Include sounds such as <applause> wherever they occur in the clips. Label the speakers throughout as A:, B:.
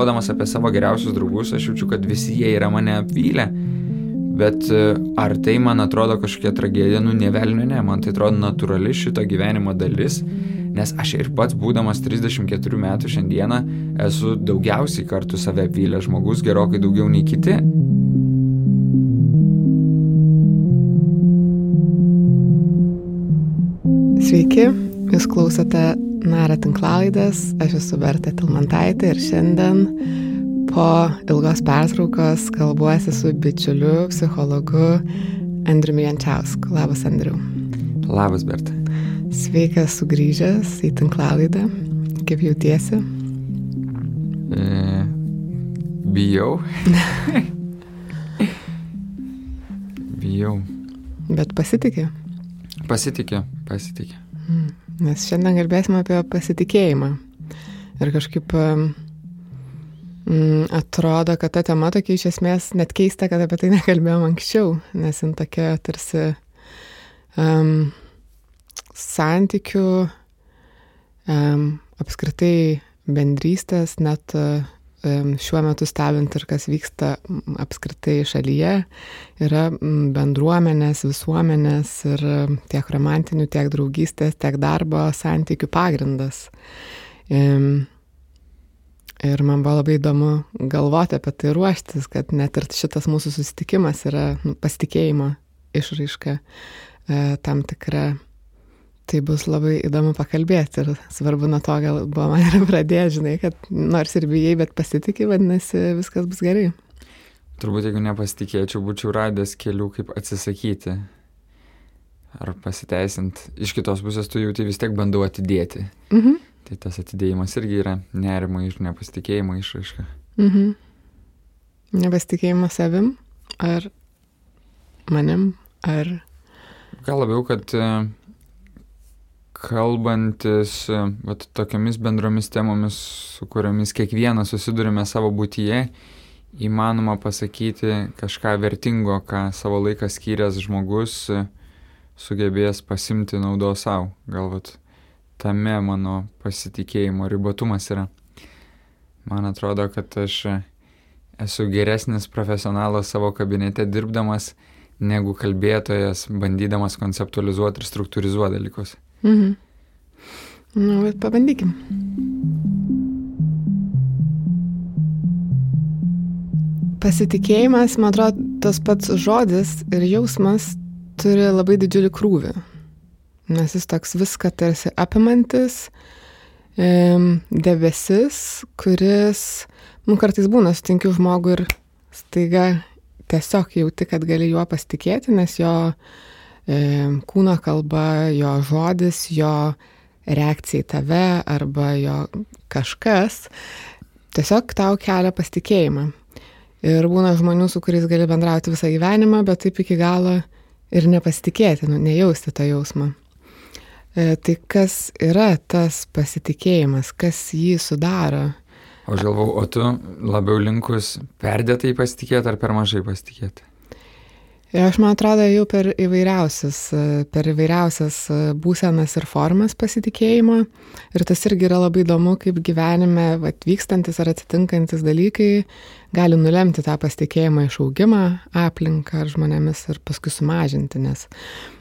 A: galvodamas apie savo geriausius draugus, aš jaučiu, kad visi jie yra mane apvylę. Bet e, ar tai man atrodo kažkokia tragedija, nu ne velnio, ne, man tai atrodo natūrali šito gyvenimo dalis, nes aš ir pats, būdamas 34 metų šiandieną, esu daugiausiai kartų save apvylęs žmogus, gerokai daugiau nei kiti.
B: Sveiki, jūs klausote Nara tinklalaidės, aš esu Berta Tilmantaitė ir šiandien po ilgos pertraukos kalbuosi su bičiuliu, psichologu Andriu Jančiausku. Labas, Andriu.
A: Labas, Berta.
B: Sveikas sugrįžęs į tinklalaidą. Kaip jautiesi?
A: E, bijau. <laughs> bijau.
B: Bet pasitikė.
A: Pasitikė, pasitikė.
B: Mm. Nes šiandien kalbėsime apie pasitikėjimą. Ir kažkaip mm, atrodo, kad ta tema tokia iš esmės net keista, kad apie tai nekalbėjom anksčiau, nes jin tokia tarsi um, santykių, um, apskritai bendrystės, net uh, šiuo metu stebint ir kas vyksta apskritai šalyje, yra bendruomenės, visuomenės ir tiek romantinių, tiek draugystės, tiek darbo santykių pagrindas. Ir man buvo labai įdomu galvoti apie tai ruoštis, kad net ir šitas mūsų susitikimas yra nu, pasitikėjimo išraiška e, tam tikra Tai bus labai įdomu pakalbėti ir svarbu nuo to gal buvo man ir pradėti, žinai, kad nors ir bijai, bet pasitikė, vadinasi, viskas bus gerai.
A: Turbūt jeigu nepasitikėčiau, būčiau radęs kelių, kaip atsisakyti ar pasiteisint. Iš kitos pusės tu jauti vis tiek bandau atidėti. Mhm. Tai tas atidėjimas irgi yra nerimo ir nepasitikėjimo išraiška. Mhm.
B: Nepasitikėjimas savim ar manim ar...
A: Gal labiau, kad kalbantis vat, tokiamis bendromis temomis, su kuriomis kiekvienas susidurime savo būtyje, įmanoma pasakyti kažką vertingo, ką savo laiką skyręs žmogus sugebės pasimti naudos savo. Galbūt tame mano pasitikėjimo ribotumas yra. Man atrodo, kad aš esu geresnis profesionalas savo kabinete dirbdamas negu kalbėtojas, bandydamas konceptualizuoti ir struktūrizuoti dalykus. Mhm.
B: Nu, bet pabandykim. Pasitikėjimas, man atrodo, tas pats žodis ir jausmas turi labai didžiulį krūvį. Nes jis toks viską tarsi apimantis, debesis, kuris, nu, kartais būna, sutinkiu žmogų ir staiga tiesiog jauti, kad gali juo pasitikėti, nes jo E, kūno kalba, jo žodis, jo reakcija į tave arba jo kažkas tiesiog tau kelia pasitikėjimą. Ir būna žmonių, su kuriais gali bendrauti visą gyvenimą, bet taip iki galo ir nepasitikėti, nu, nejausti tą jausmą. E, tai kas yra tas pasitikėjimas, kas jį sudaro?
A: O aš galvau, o tu labiau linkus perdėtai pasitikėti ar per mažai pasitikėti?
B: Aš man atrodo jau per įvairiausias, per įvairiausias būsenas ir formas pasitikėjimo. Ir tas irgi yra labai įdomu, kaip gyvenime atvykstantis ar atsitinkantis dalykai gali nulemti tą pasitikėjimą išaugimą aplinką ar žmonėmis ir paskui sumažinti. Nes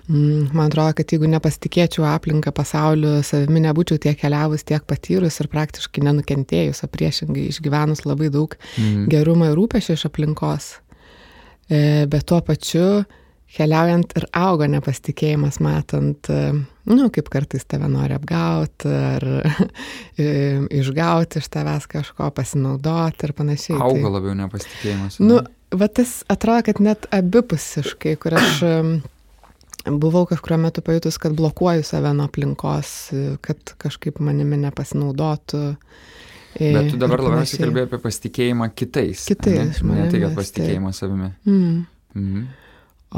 B: mm, man atrodo, kad jeigu nepasitikėčiau aplinką, pasauliu, savimi nebūčiau tiek keliavus, tiek patyrus ir praktiškai nenukentėjus, o priešingai išgyvenus labai daug mm. gerumo ir rūpešio iš aplinkos bet tuo pačiu keliaujant ir auga nepasitikėjimas, matant, e, nu, kaip kartais tave nori apgauti ar <laughs> e, išgauti iš tavęs kažko, pasinaudoti ir panašiai.
A: Auga tai, labiau nepasitikėjimas.
B: Nu, va tas atrodo, kad net abipusiškai, kur aš <clears throat> buvau kažkurio metu pajutus, kad blokuoju save nuo aplinkos, kad kažkaip manimi nepasinaudotų.
A: Bet tu dabar labiausiai kalbėjai apie pasitikėjimą kitais.
B: Kitais žmonėmis.
A: Ne tai, kad pasitikėjimą savimi. Mm.
B: Mm.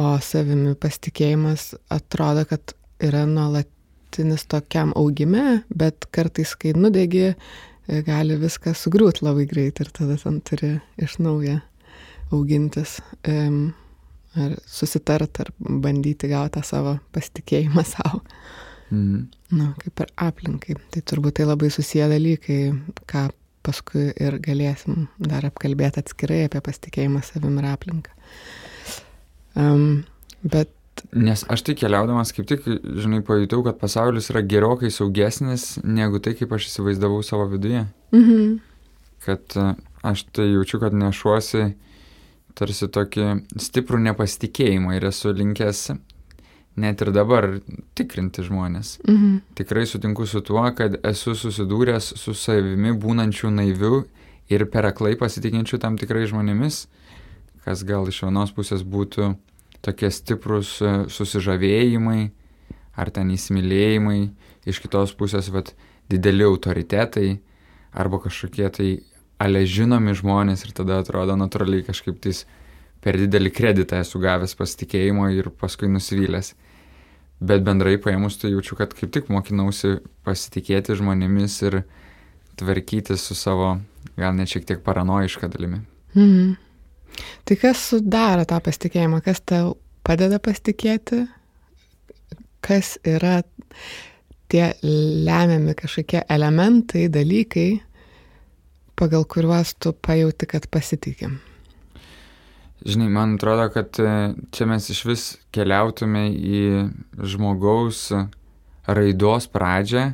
B: O savimi pasitikėjimas atrodo, kad yra nuolatinis tokiam augime, bet kartais, kai nudegi, gali viskas sugriūti labai greit ir tada ten turi iš naujo augintis. Um, ar susitart, ar bandyti gauti tą savo pasitikėjimą <laughs> savo. Mhm. Na, kaip ir aplinkai. Tai turbūt tai labai susiję dalykai, ką paskui ir galėsim dar apkalbėti atskirai apie pasitikėjimą savim ir aplinką. Um, bet
A: Nes aš tai keliaudamas kaip tik, žinai, pajutau, kad pasaulis yra gerokai saugesnis negu tai, kaip aš įsivaizdavau savo viduje.
B: mhm.
A: Kad e, aš tai jaučiu, kad nešuosi tarsi tokį stiprų nepasitikėjimą ir esu linkęs net ir dabar tikrinti žmonės.
B: Mhm.
A: Tikrai sutinku su tuo, kad esu susidūręs su savimi būnančiu naiviu ir per aklai pasitikinčiu tam tikrai žmonėmis, kas gal iš vienos pusės būtų tokie stiprus e, susižavėjimai ar ten įsimylėjimai, iš kitos pusės vat, dideli autoritetai arba kažkokie tai ale žinomi žmonės ir tada atrodo natūraliai kažkaip tais per didelį kreditą esu gavęs pasitikėjimo ir paskui nusivylęs. Bet bendrai paėmus tai jaučiu, kad kaip tik mokinausi pasitikėti žmonėmis ir tvarkyti su savo gal net šiek tiek paranoišką dalimi.
B: Mhm. Tai kas sudaro tą pasitikėjimą, kas tau padeda pasitikėti, kas yra tie lemiami kažkokie elementai, dalykai, pagal kuriuos tu pajauti, kad pasitikim.
A: Žinai, man atrodo, kad e, čia mes iš vis keliautume į žmogaus raidos pradžią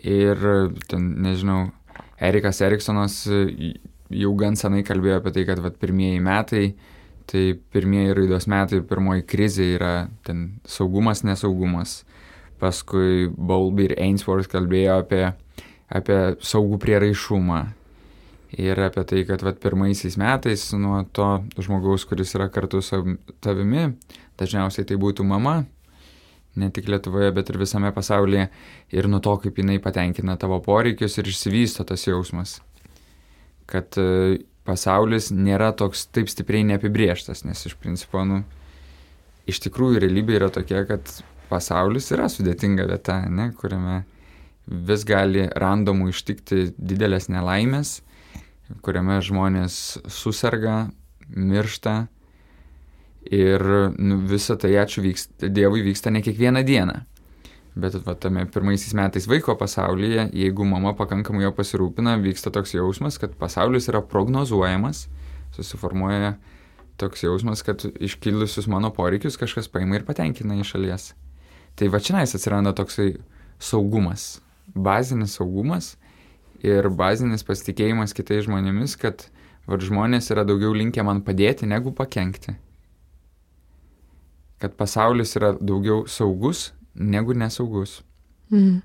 A: ir, ten, nežinau, Erikas Eriksonas e, jau gan senai kalbėjo apie tai, kad vat, pirmieji metai, tai pirmieji raidos metai, pirmoji krizė yra ten saugumas, nesaugumas. Paskui Bowlby ir Ainsworth kalbėjo apie, apie saugų prieraišumą. Ir apie tai, kad vat, pirmaisiais metais nuo to žmogaus, kuris yra kartu su tavimi, dažniausiai tai būtų mama, ne tik Lietuvoje, bet ir visame pasaulyje, ir nuo to, kaip jinai patenkina tavo poreikius ir išsivysto tas jausmas kad e, pasaulis nėra toks taip stipriai neapibrieštas, nes iš principo, nu, iš tikrųjų realybė yra tokia, kad pasaulis yra sudėtinga vieta, ne, kuriame vis gali randomų ištikti didelės nelaimės, kuriame žmonės susirga, miršta ir nu, visa tai, ačiū vyksta, Dievui, vyksta ne kiekvieną dieną. Bet va, tame pirmaisiais metais vaiko pasaulyje, jeigu mama pakankamai jo pasirūpina, vyksta toks jausmas, kad pasaulis yra prognozuojamas, susiformuoja toks jausmas, kad iškilusius mano poreikius kažkas paima ir patenkina iš šalies. Tai va čia atsiranda toksai saugumas, bazinis saugumas ir bazinis pasitikėjimas kitais žmonėmis, kad va, žmonės yra daugiau linkę man padėti negu pakengti. Kad pasaulis yra daugiau saugus negu nesaugus.
B: Mhm.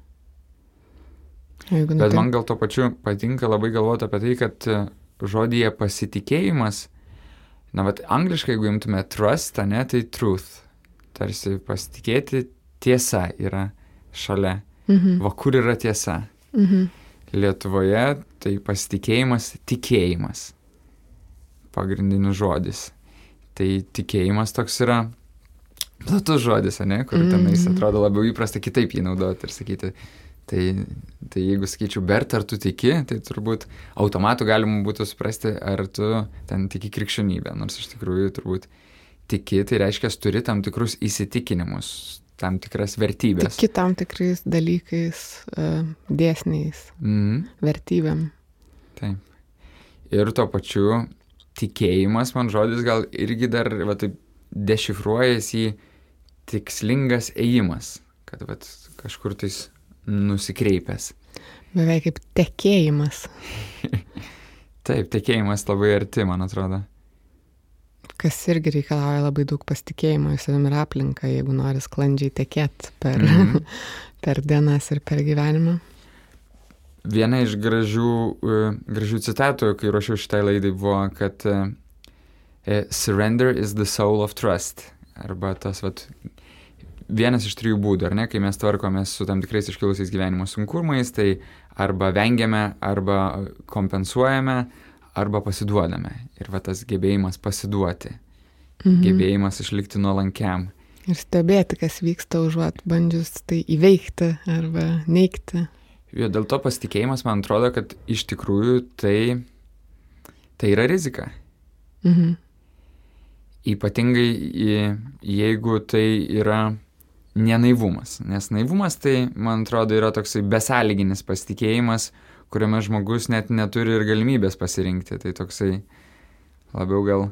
B: Jeigu
A: Bet man gal to pačiu patinka labai galvoti apie tai, kad e, žodėje pasitikėjimas, na, bet angliškai, jeigu imtume trust, ne, tai truth. Tarsi pasitikėti tiesa yra šalia.
B: Mhm.
A: Va kur yra tiesa?
B: Mhm.
A: Lietuvoje tai pasitikėjimas, tikėjimas. Pagrindinis žodis. Tai tikėjimas toks yra platus žodis, ne, kur tenais
B: Mhm.
A: atrodo labiau įprasta kitaip jį naudoti ir sakyti. Tai, tai jeigu sakyčiau, Bert, ar tu tiki, tai turbūt automatu galima būtų suprasti, ar tu ten tiki krikščionybę. Nors iš tikrųjų turbūt tiki, tai reiškia, turi tam tikrus įsitikinimus, tam tikras vertybės.
B: Tiki tam tikrais dalykais, e, dėsniais,
A: Mhm.
B: vertybėm.
A: Taip. Ir tuo pačiu tikėjimas, man žodis gal irgi dar, va taip, dešifruojasi į tikslingas ėjimas, kad va kažkur tais nusikreipęs.
B: Beveik kaip tekėjimas, <laughs>
A: Taip, tikėjimas labai arti, man atrodo.
B: Kas irgi reikalauja labai daug pasitikėjimo į savim ir aplinką, jeigu nori sklandžiai tekėti per,
A: Mhm. <laughs>
B: per dienas ir per gyvenimą.
A: Viena iš gražių, e, gražių citatų, kai ruošiau šitai laidai, buvo, kad e, e, surrender is the soul of trust. Arba tas, vat, vienas iš trijų būdų, ar ne, kai mes tvarkomės su tam tikrais iškilusiais gyvenimo sunkumais, tai arba vengiame, arba kompensuojame, arba pasiduodame. Ir va tas gebėjimas pasiduoti,
B: Mhm.
A: gebėjimas išlikti nuolankiam.
B: Ir stebėti, kas vyksta, užuot bandžius tai įveikti arba neikti.
A: Jo, dėl to pasitikėjimas, man atrodo, kad iš tikrųjų tai, tai yra rizika.
B: Mhm.
A: Ypatingai jeigu tai yra nenaivumas. Nes naivumas tai, man atrodo, yra toksai besąlyginis pasitikėjimas, kuriame žmogus net neturi ir galimybės pasirinkti. Tai toksai labiau gal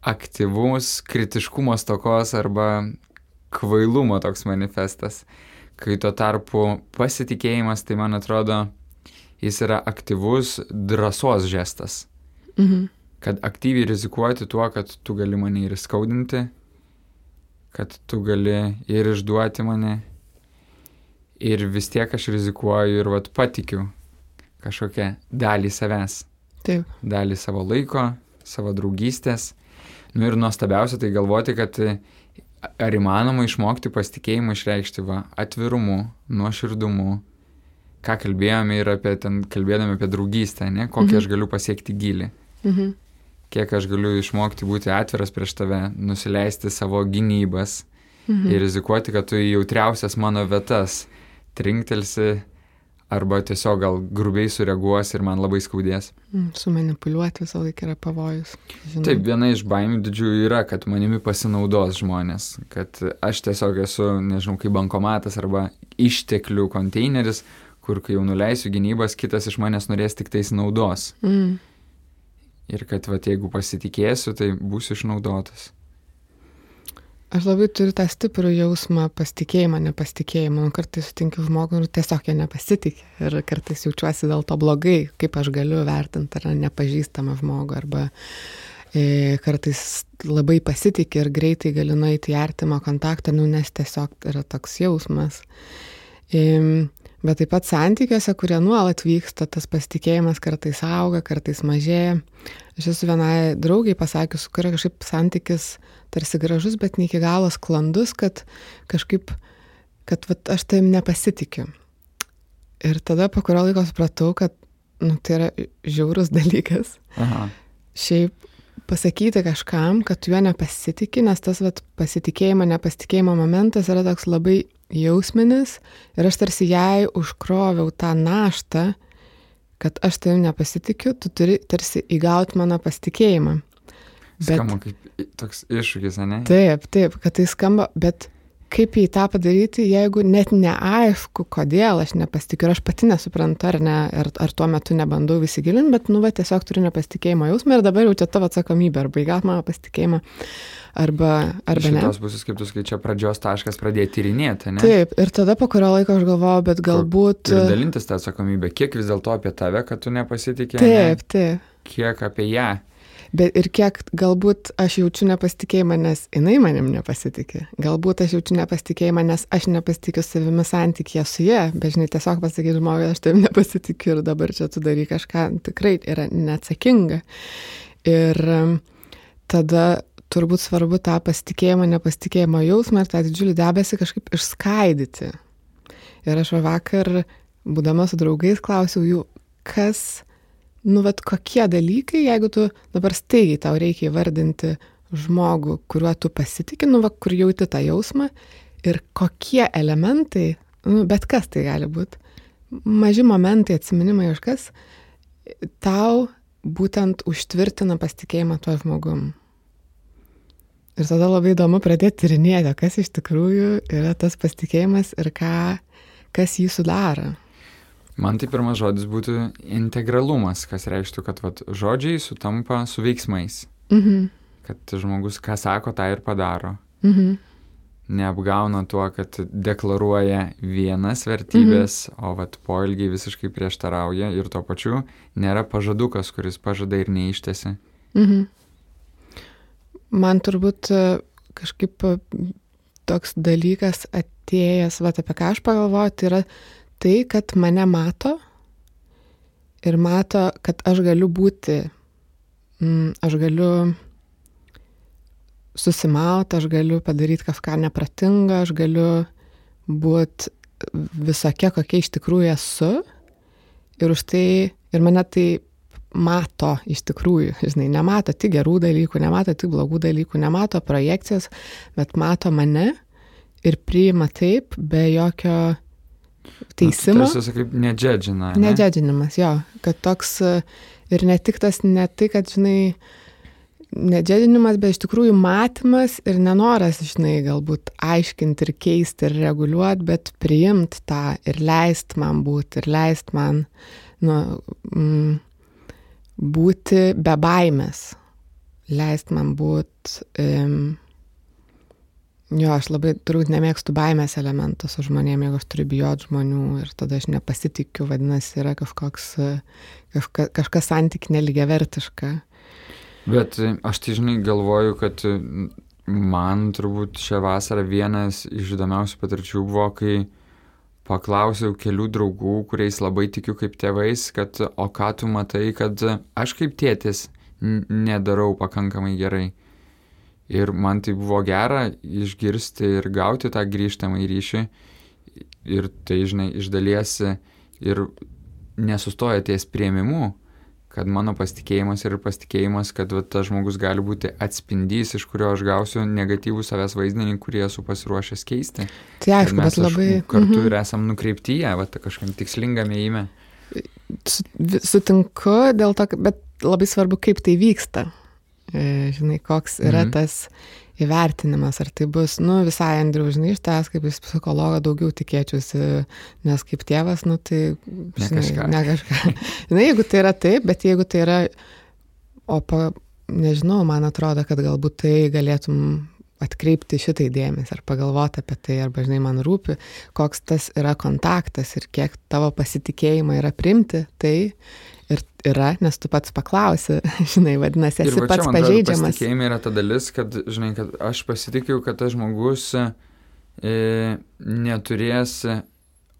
A: aktyvus kritiškumo stokos arba kvailumo toks manifestas. Kai tuo tarpu pasitikėjimas, tai man atrodo, jis yra aktyvus drąsos žestas.
B: Mhm.
A: Kad aktyviai rizikuoti tuo, kad tu gali mane ir skaudinti, kad tu gali ir išduoti mane. Ir vis tiek aš rizikuoju ir vat patikiu kažkokią dalį savęs.
B: Taip.
A: Dalį savo laiko, savo draugystės. Nu ir nuostabiausia tai galvoti, kad ar įmanoma išmokti pasitikėjimą išreikšti va atvirumu, nuoširdumu, ką kalbėjome ir apie ten, kalbėdami apie draugystę, ne, kokį
B: Mhm.
A: aš galiu pasiekti gilį,
B: Mhm.
A: kiek aš galiu išmokti būti atviras prieš tave, nusileisti savo gynybas
B: Mhm.
A: ir rizikuoti, kad tu į jautriausias mano vietas trinktelsi arba tiesiog gal grubiai sureaguosi ir man labai skaudės.
B: Mm, Sumanipuliuoti visą laiką yra pavojus. Žinau.
A: Taip, viena iš baimių didžiųjų yra, kad manimi pasinaudos žmonės, kad aš tiesiog esu, nežinau, kaip bankomatas arba išteklių konteineris, kur kai jau nuleisiu gynybas, kitas iš manęs norės tik tais naudos.
B: Mm.
A: Ir kad, va, jeigu pasitikėsiu, tai būsiu išnaudotas.
B: Aš labai turiu tą stiprų jausmą pasitikėjimą, nepasitikėjimą. Nu, Kartais sutinku žmogų ir tiesiog jo nepasitikė. Ir kartais jaučiuosi dėl to blogai, kaip aš galiu vertinti ar nepažįstamą žmogų. Arba e, kartais labai pasitikė ir greitai galiu nueiti į artimą kontaktą, nu, nes tiesiog yra toks jausmas. E, bet taip pat santykiuose, kurie nuolat vyksta, tas pasitikėjimas kartais auga, kartais mažėja. Aš esu vienai draugiai pasakius, su kuria kažkaip santykis tarsi gražus, bet ne iki galo sklandus, kad kažkaip, kad vat, aš taim nepasitikiu. Ir tada po kurio laiko supratau, kad nu, tai yra žiaurus <laughs> dalykas.
A: Aha.
B: Šiaip pasakyti kažkam, kad juo nepasitikė, nes tas vat, pasitikėjimo, nepasitikėjimo momentas yra toks labai jausminis ir aš tarsi jai užkroviau tą naštą, kad aš tavim nepasitikiu, tu turi tarsi įgauti mano pasitikėjimą. Bet-
A: Skamba kaip toks iššūkis, ne?
B: Taip, taip, kad tai skamba, bet kaip į tą padaryti, jeigu net neaišku, kodėl aš nepasitikiu ir aš pati nesuprantu, ar, ne, ar, ar tuo metu nebandau įsigilinti, bet, nu, va, tiesiog turiu nepasitikėjimo jausmą ir dabar jau čia tavo atsakomybė, arba įgaut mano pasitikėjimą, arba, arba ne.
A: kitos pusės, kaip tu sakai, čia pradžios taškas pradėti tyrinėti, ne?
B: Taip, ir tada po kurio laiko aš galvoju, bet galbūt...
A: Ir dalintis tą atsakomybę. Kiek vis dėlto apie tave, kad tu nepasitikė?
B: Taip, taip.
A: Kiek apie ją?
B: Bet ir kiek galbūt aš jaučiu nepasitikėjimą, nes jinai manim nepasitikė. Galbūt aš jaučiu nepasitikėjimą, nes aš nepasitikiu savimi santykėje su jie. Bet žinai, tiesiog pasakyti žmogui, aš tavim nepasitikiu ir dabar čia tu darai kažką, tikrai yra neatsakinga. Ir um, tada turbūt svarbu tą pasitikėjimą, nepasitikėjimo jausmą ir tą didžiulį debesį kažkaip išskaidyti. Ir aš va vakar, būdama su draugais, klausiau jų, kas nu, bet kokie dalykai, jeigu tu dabar staigiai tau reikia įvardinti žmogų, kuriuo tu pasitikė, nu, va, kur jauti tą jausmą ir kokie elementai, nu, bet kas tai gali būti, maži momentai, atsiminimai iš kas, tau būtent užtvirtina pasitikėjimą tuo žmogum. Ir tada labai įdomu pradėti tyrinėti, kas iš tikrųjų yra tas pasitikėjimas ir ką, kas jį sudaro.
A: Man tai pirmas žodis būtų integralumas, kas reikštų, kad vat, žodžiai sutampa su veiksmais.
B: Mhm.
A: Kad žmogus ką sako, tą ir padaro.
B: Mhm.
A: Neapgauna tuo, kad deklaruoja vienas vertybės, mhm. o vat poilgiai visiškai prieštarauja ir tuo pačiu nėra pažadukas, kuris pažada ir neištesi.
B: Mhm. Man turbūt e, kažkaip e, toks dalykas atėjęs, va apie ką aš pagalvoju, tai yra tai, kad mane mato ir mato, kad aš galiu būti, mm, aš galiu susimauti, aš galiu padaryti kažką nepratingą, aš galiu būti visokia, kokia iš tikrųjų esu. Ir už tai, ir mane tai mato iš tikrųjų, žinai, nemato tik gerų dalykų, nemato tik blogų dalykų, nemato projekcijos, bet mato mane ir priima taip, be jokio teisimo.
A: Tas visą kaip nedžedžina. Ne?
B: Nedžedžinimas, jo, kad toks e, ir ne tik tas, ne tai, kad, žinai, nedžedinimas, bet iš tikrųjų matymas ir nenoras, žinai, galbūt aiškinti ir keisti ir reguliuoti, bet priimti tą ir leisti man būti, ir leisti man nu, mm, būti be baimės, leisti man būti. Um, Jo, aš labai turbūt nemėgstu baimės elementų su žmonėmis, jeigu aš turiu bijoti žmonių ir tada aš nepasitikiu, vadinasi, yra kažkoks, kažka, kažkas santyk neligiavertiška.
A: Bet e, aš tai žinai galvoju, kad e, man turbūt šią vasarą vienas iš įdomiausių patirčių buvo, kai paklausiau kelių draugų, kuriais labai tikiu kaip tėvais, kad o ką tu matai, kad aš kaip tėtis nedarau pakankamai gerai. Ir man tai buvo gera išgirsti ir gauti tą grįžtamą į ryšį. Ir tai, žinai, iš dalies ir nesustoja ties prieimimu, kad mano pasitikėjimas ir pasitikėjimas, kad va, tas žmogus gali būti atspindys, iš kurio aš gausiu negatyvų savęs vaizdinį, kurį esu pasiruošęs keisti.
B: Tai aišku, bet labai.
A: Kartu mhm. ir esam nukreipti ją, va, kažkam tikslingame įime.
B: Sutinku dėl to, bet labai svarbu, kaip tai vyksta. E, žinai, koks yra mhm. tas įvertinimas, ar tai bus, nu, visai Andriu, žinai, iš tas, kaip iš psichologo daugiau tikėčiausi, nes kaip tėvas, nu, tai, žinai, ne kažką. Ne kažką. <laughs> žinai, jeigu tai yra taip, bet jeigu tai yra, o pa, nežinau, man atrodo, kad galbūt tai galėtum atkreipti šitai dėmesį ar pagalvoti apie tai, arba, žinai, man rūpi, koks tas yra kontaktas ir kiek tavo pasitikėjimą yra primti, tai ir yra, nes tu pats paklausi, <laughs> žinai, vadinasi, esi pats čia, pažeidžiamas.
A: Pasitikėjimai yra ta dalis, kad, žinai, kad aš pasitikiu, kad tas žmogus e, neturės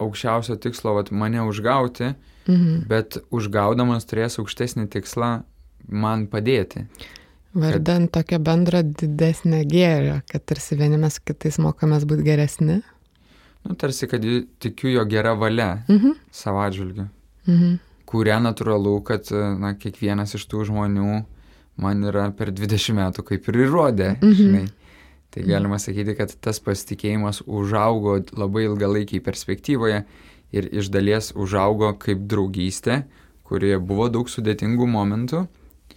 A: aukščiausio tikslo vat, mane užgauti, mhm. bet užgaudamas turės aukštesnį tikslą man padėti.
B: Vardant kad... tokią bendrą didesnę gėrį, kad tarsi vieni mes kitais mokomės būti geresni.
A: Nu, tarsi, kad tikiu jo gerą valią mhm. savo atžvilgiu. Mhm kurią natūralu, kad na, kiekvienas iš tų žmonių man yra per 20 metų kaip ir įrodė. Mhm. Žinai. Tai galima sakyti, kad tas pasitikėjimas užaugo labai ilgalaikiai perspektyvoje ir iš dalies užaugo kaip draugystė, kurioje buvo daug sudėtingų momentų.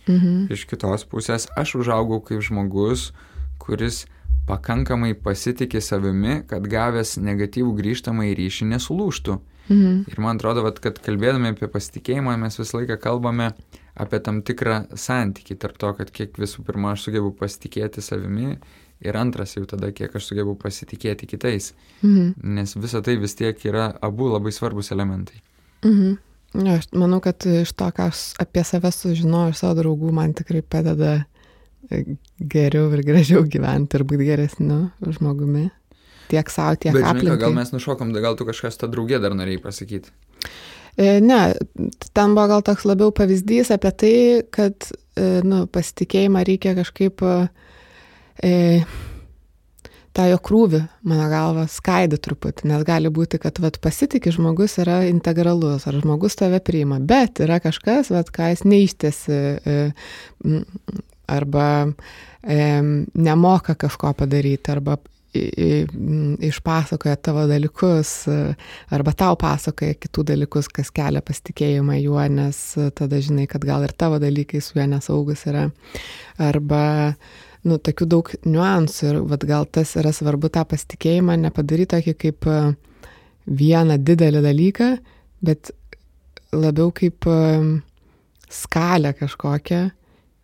A: Mhm. Iš kitos pusės aš užaugau kaip žmogus, kuris pakankamai pasitikė savimi, kad gavęs negatyvų grįžtamą į ryšį nesulūštų. Mhm. Ir man atrodo, vat, kad kalbėdami apie pasitikėjimą mes visą laiką kalbame apie tam tikrą santykį tarp to, kad kiek visų pirma aš sugebu pasitikėti savimi ir antras jau tada, kiek aš sugebu pasitikėti kitais. Mhm. Nes visa tai vis tiek yra abu labai svarbus elementai.
B: Mhm. Ja, aš manau, kad iš to, ką aš apie save sužinojau iš savo draugų, man tikrai padeda e, geriau ir gražiau gyventi ir būti geresniu žmogumi tiek savo, tiek
A: Bet,
B: aplinkai.
A: Žinai, gal mes nušokom, gal tu kažkas tą draugė dar norėjai pasakyti.
B: E, ne, ten buvo gal toks labiau pavyzdys apie tai, kad e, nu, pasitikėjimą reikia kažkaip e, tą jo krūvį, mano galva, skaidyti truputį, nes gali būti, kad vat, pasitikė žmogus yra integralus, ar žmogus tave priima, bet yra kažkas, vat, ką jis neištėsi e, arba e, nemoka kažko padaryti, arba išpasakoja tavo dalykus arba tau pasakoja kitų dalykus, kas kelia pasitikėjimą juo, nes tada žinai, kad gal ir tavo dalykai su juo nesaugus yra. Arba, nu, tokių daug niuansų ir vad gal tas yra svarbu tą pasitikėjimą nepadaryti tokį kaip vieną didelį dalyką, bet labiau kaip skalę kažkokią,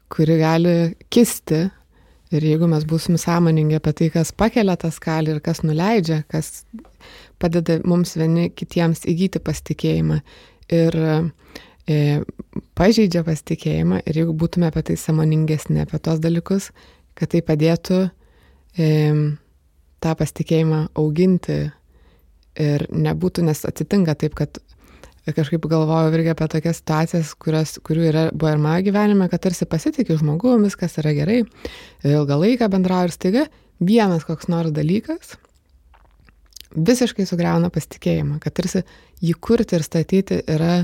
B: kuri gali kisti Ir jeigu mes būsim sąmoningi apie tai, kas pakelia tą skalį ir kas nuleidžia, kas padeda mums vieni kitiems įgyti pasitikėjimą ir e, pažeidžia pasitikėjimą, ir jeigu būtume apie tai sąmoningesni, apie tos dalykus, kad tai padėtų e, tą pasitikėjimą auginti ir nebūtų, nes atsitinka taip, kad kažkaip galvoju irgi apie tokias situacijas, kurios, kurių yra buvo ir mano gyvenime, kad tarsi pasitikiu žmogumi, viskas yra gerai, ilgą laiką bendrauju ir staiga vienas koks nors dalykas visiškai sugriauna pasitikėjimą, kad tarsi jį kurti ir statyti yra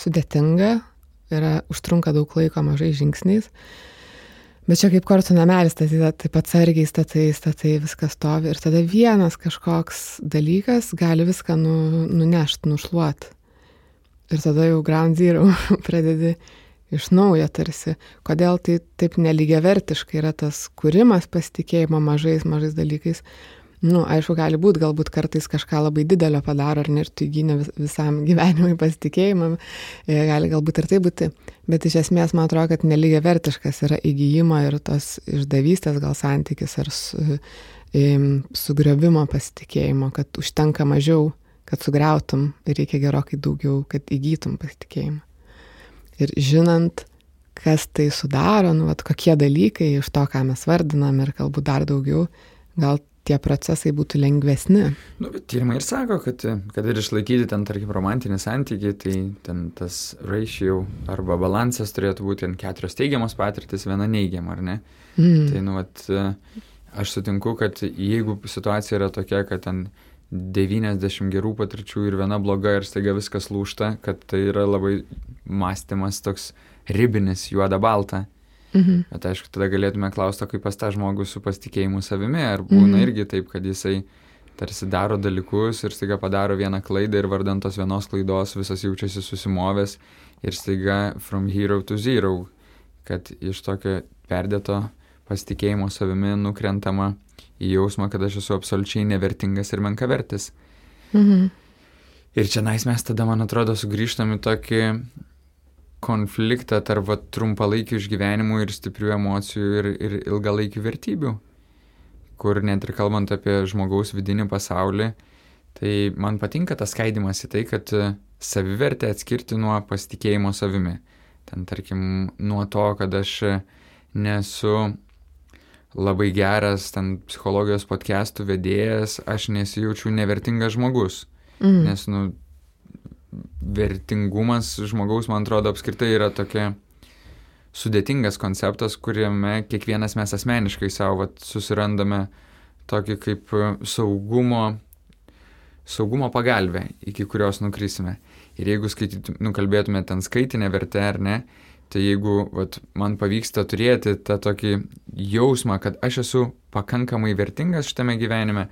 B: sudėtinga, yra, užtrunka daug laiko mažai žingsniais. Bet čia kaip kortų namelis statyta, taip atsargiai statai, statai, viskas stovi ir tada vienas kažkoks dalykas gali viską nu, nunešti, nušluoti. Ir tada jau ground zero <laughs> pradedi iš naujo tarsi, kodėl tai taip nelygiavertiškai yra tas kūrimas pasitikėjimo mažais, mažais dalykais. Nu, aišku, gali būti, galbūt kartais kažką labai didelio padaro, ar ne, ir tu įgyni visam <laughs> gyvenimui pasitikėjimą, e, gali galbūt ir tai būti, bet iš esmės man atrodo, kad nelygiai vertiškas yra įgyjimo ir tos išdavystės gal santykis ar su, sugriovimo pasitikėjimo, kad užtenka mažiau, kad sugriautum reikia gerokai daugiau, kad įgytum pasitikėjimą ir žinant, kas tai sudaro, nu, vat, kokie dalykai iš to, ką mes vardinam ir galbūt dar daugiau, gal tie procesai būtų lengvesni.
A: Nu, bet tyrimai ir sako, kad, kad ir išlaikyti ten, tarkim, romantinį santykį, tai ten tas ratio arba balansas turėtų būti ten keturios teigiamos patirtis, viena neigiama, ar ne? Mm. Tai, nu, vat, aš sutinku, kad jeigu situacija yra tokia, kad ten 90 gerų patirčių ir viena bloga ir staiga viskas lūšta, kad tai yra labai mąstymas toks ribinis, juoda balta. Mhm. Bet aišku, tada galėtume klausti, kaip pas tą žmogų su pasitikėjimu savimi, ar būna mhm. irgi taip, kad jisai tarsi daro dalykus ir staiga padaro vieną klaidą ir vardant tos vienos klaidos visas jaučiasi susimovęs ir staiga from hero to zero, kad iš tokio perdėto pasitikėjimo savimi nukrentama į jausmą, kad aš esu absoliučiai nevertingas ir menkavertis. Mhm. Ir čia nais mes tada, man atrodo, sugrįžtam į tokį konfliktą tarp va, trumpalaikių išgyvenimų ir stiprių emocijų ir, ir ilgalaikių vertybių, kur net ir kalbant apie žmogaus vidinį pasaulį, tai man patinka tas skaidimas į tai, kad savivertę atskirti nuo pasitikėjimo savimi. Ten tarkim nuo to, kad aš nesu labai geras ten psichologijos podcastų vedėjas, aš nesijaučiu nevertingas žmogus. Mm. Nes, nu, vertingumas žmogaus, man atrodo, apskritai yra tokia sudėtingas konceptas, kuriame kiekvienas mes asmeniškai savo vat, susirandame tokį kaip saugumo, saugumo pagalbę, iki kurios nukrisime. Ir jeigu skaitytum, nukalbėtume ten skaitinę vertę ar ne, Tai jeigu vat, man pavyksta turėti tą tokį jausmą, kad aš esu pakankamai vertingas šitame gyvenime,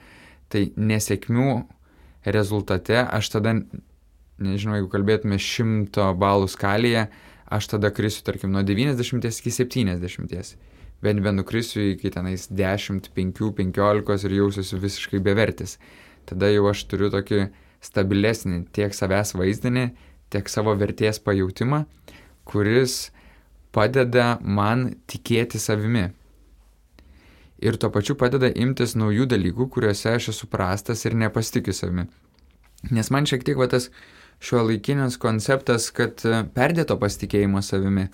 A: tai nesėkmių rezultate aš tada, nežinau, jeigu kalbėtume šimto balų skalėje, aš tada krisiu, tarkim, nuo 90 iki 70. Bet benukrisiu iki tenais 10, 5, 15 ir jausiuosi visiškai bevertis. Tada jau aš turiu tokį stabilesnį tiek savęs vaizdinį, tiek savo vertės pajūtimą kuris padeda man tikėti savimi. Ir tuo pačiu padeda imtis naujų dalykų, kuriuose aš esu prastas ir nepasitikiu savimi. Nes man šiek tiek va tas šio laikinis konceptas, kad e, perdėto pasitikėjimo savimi,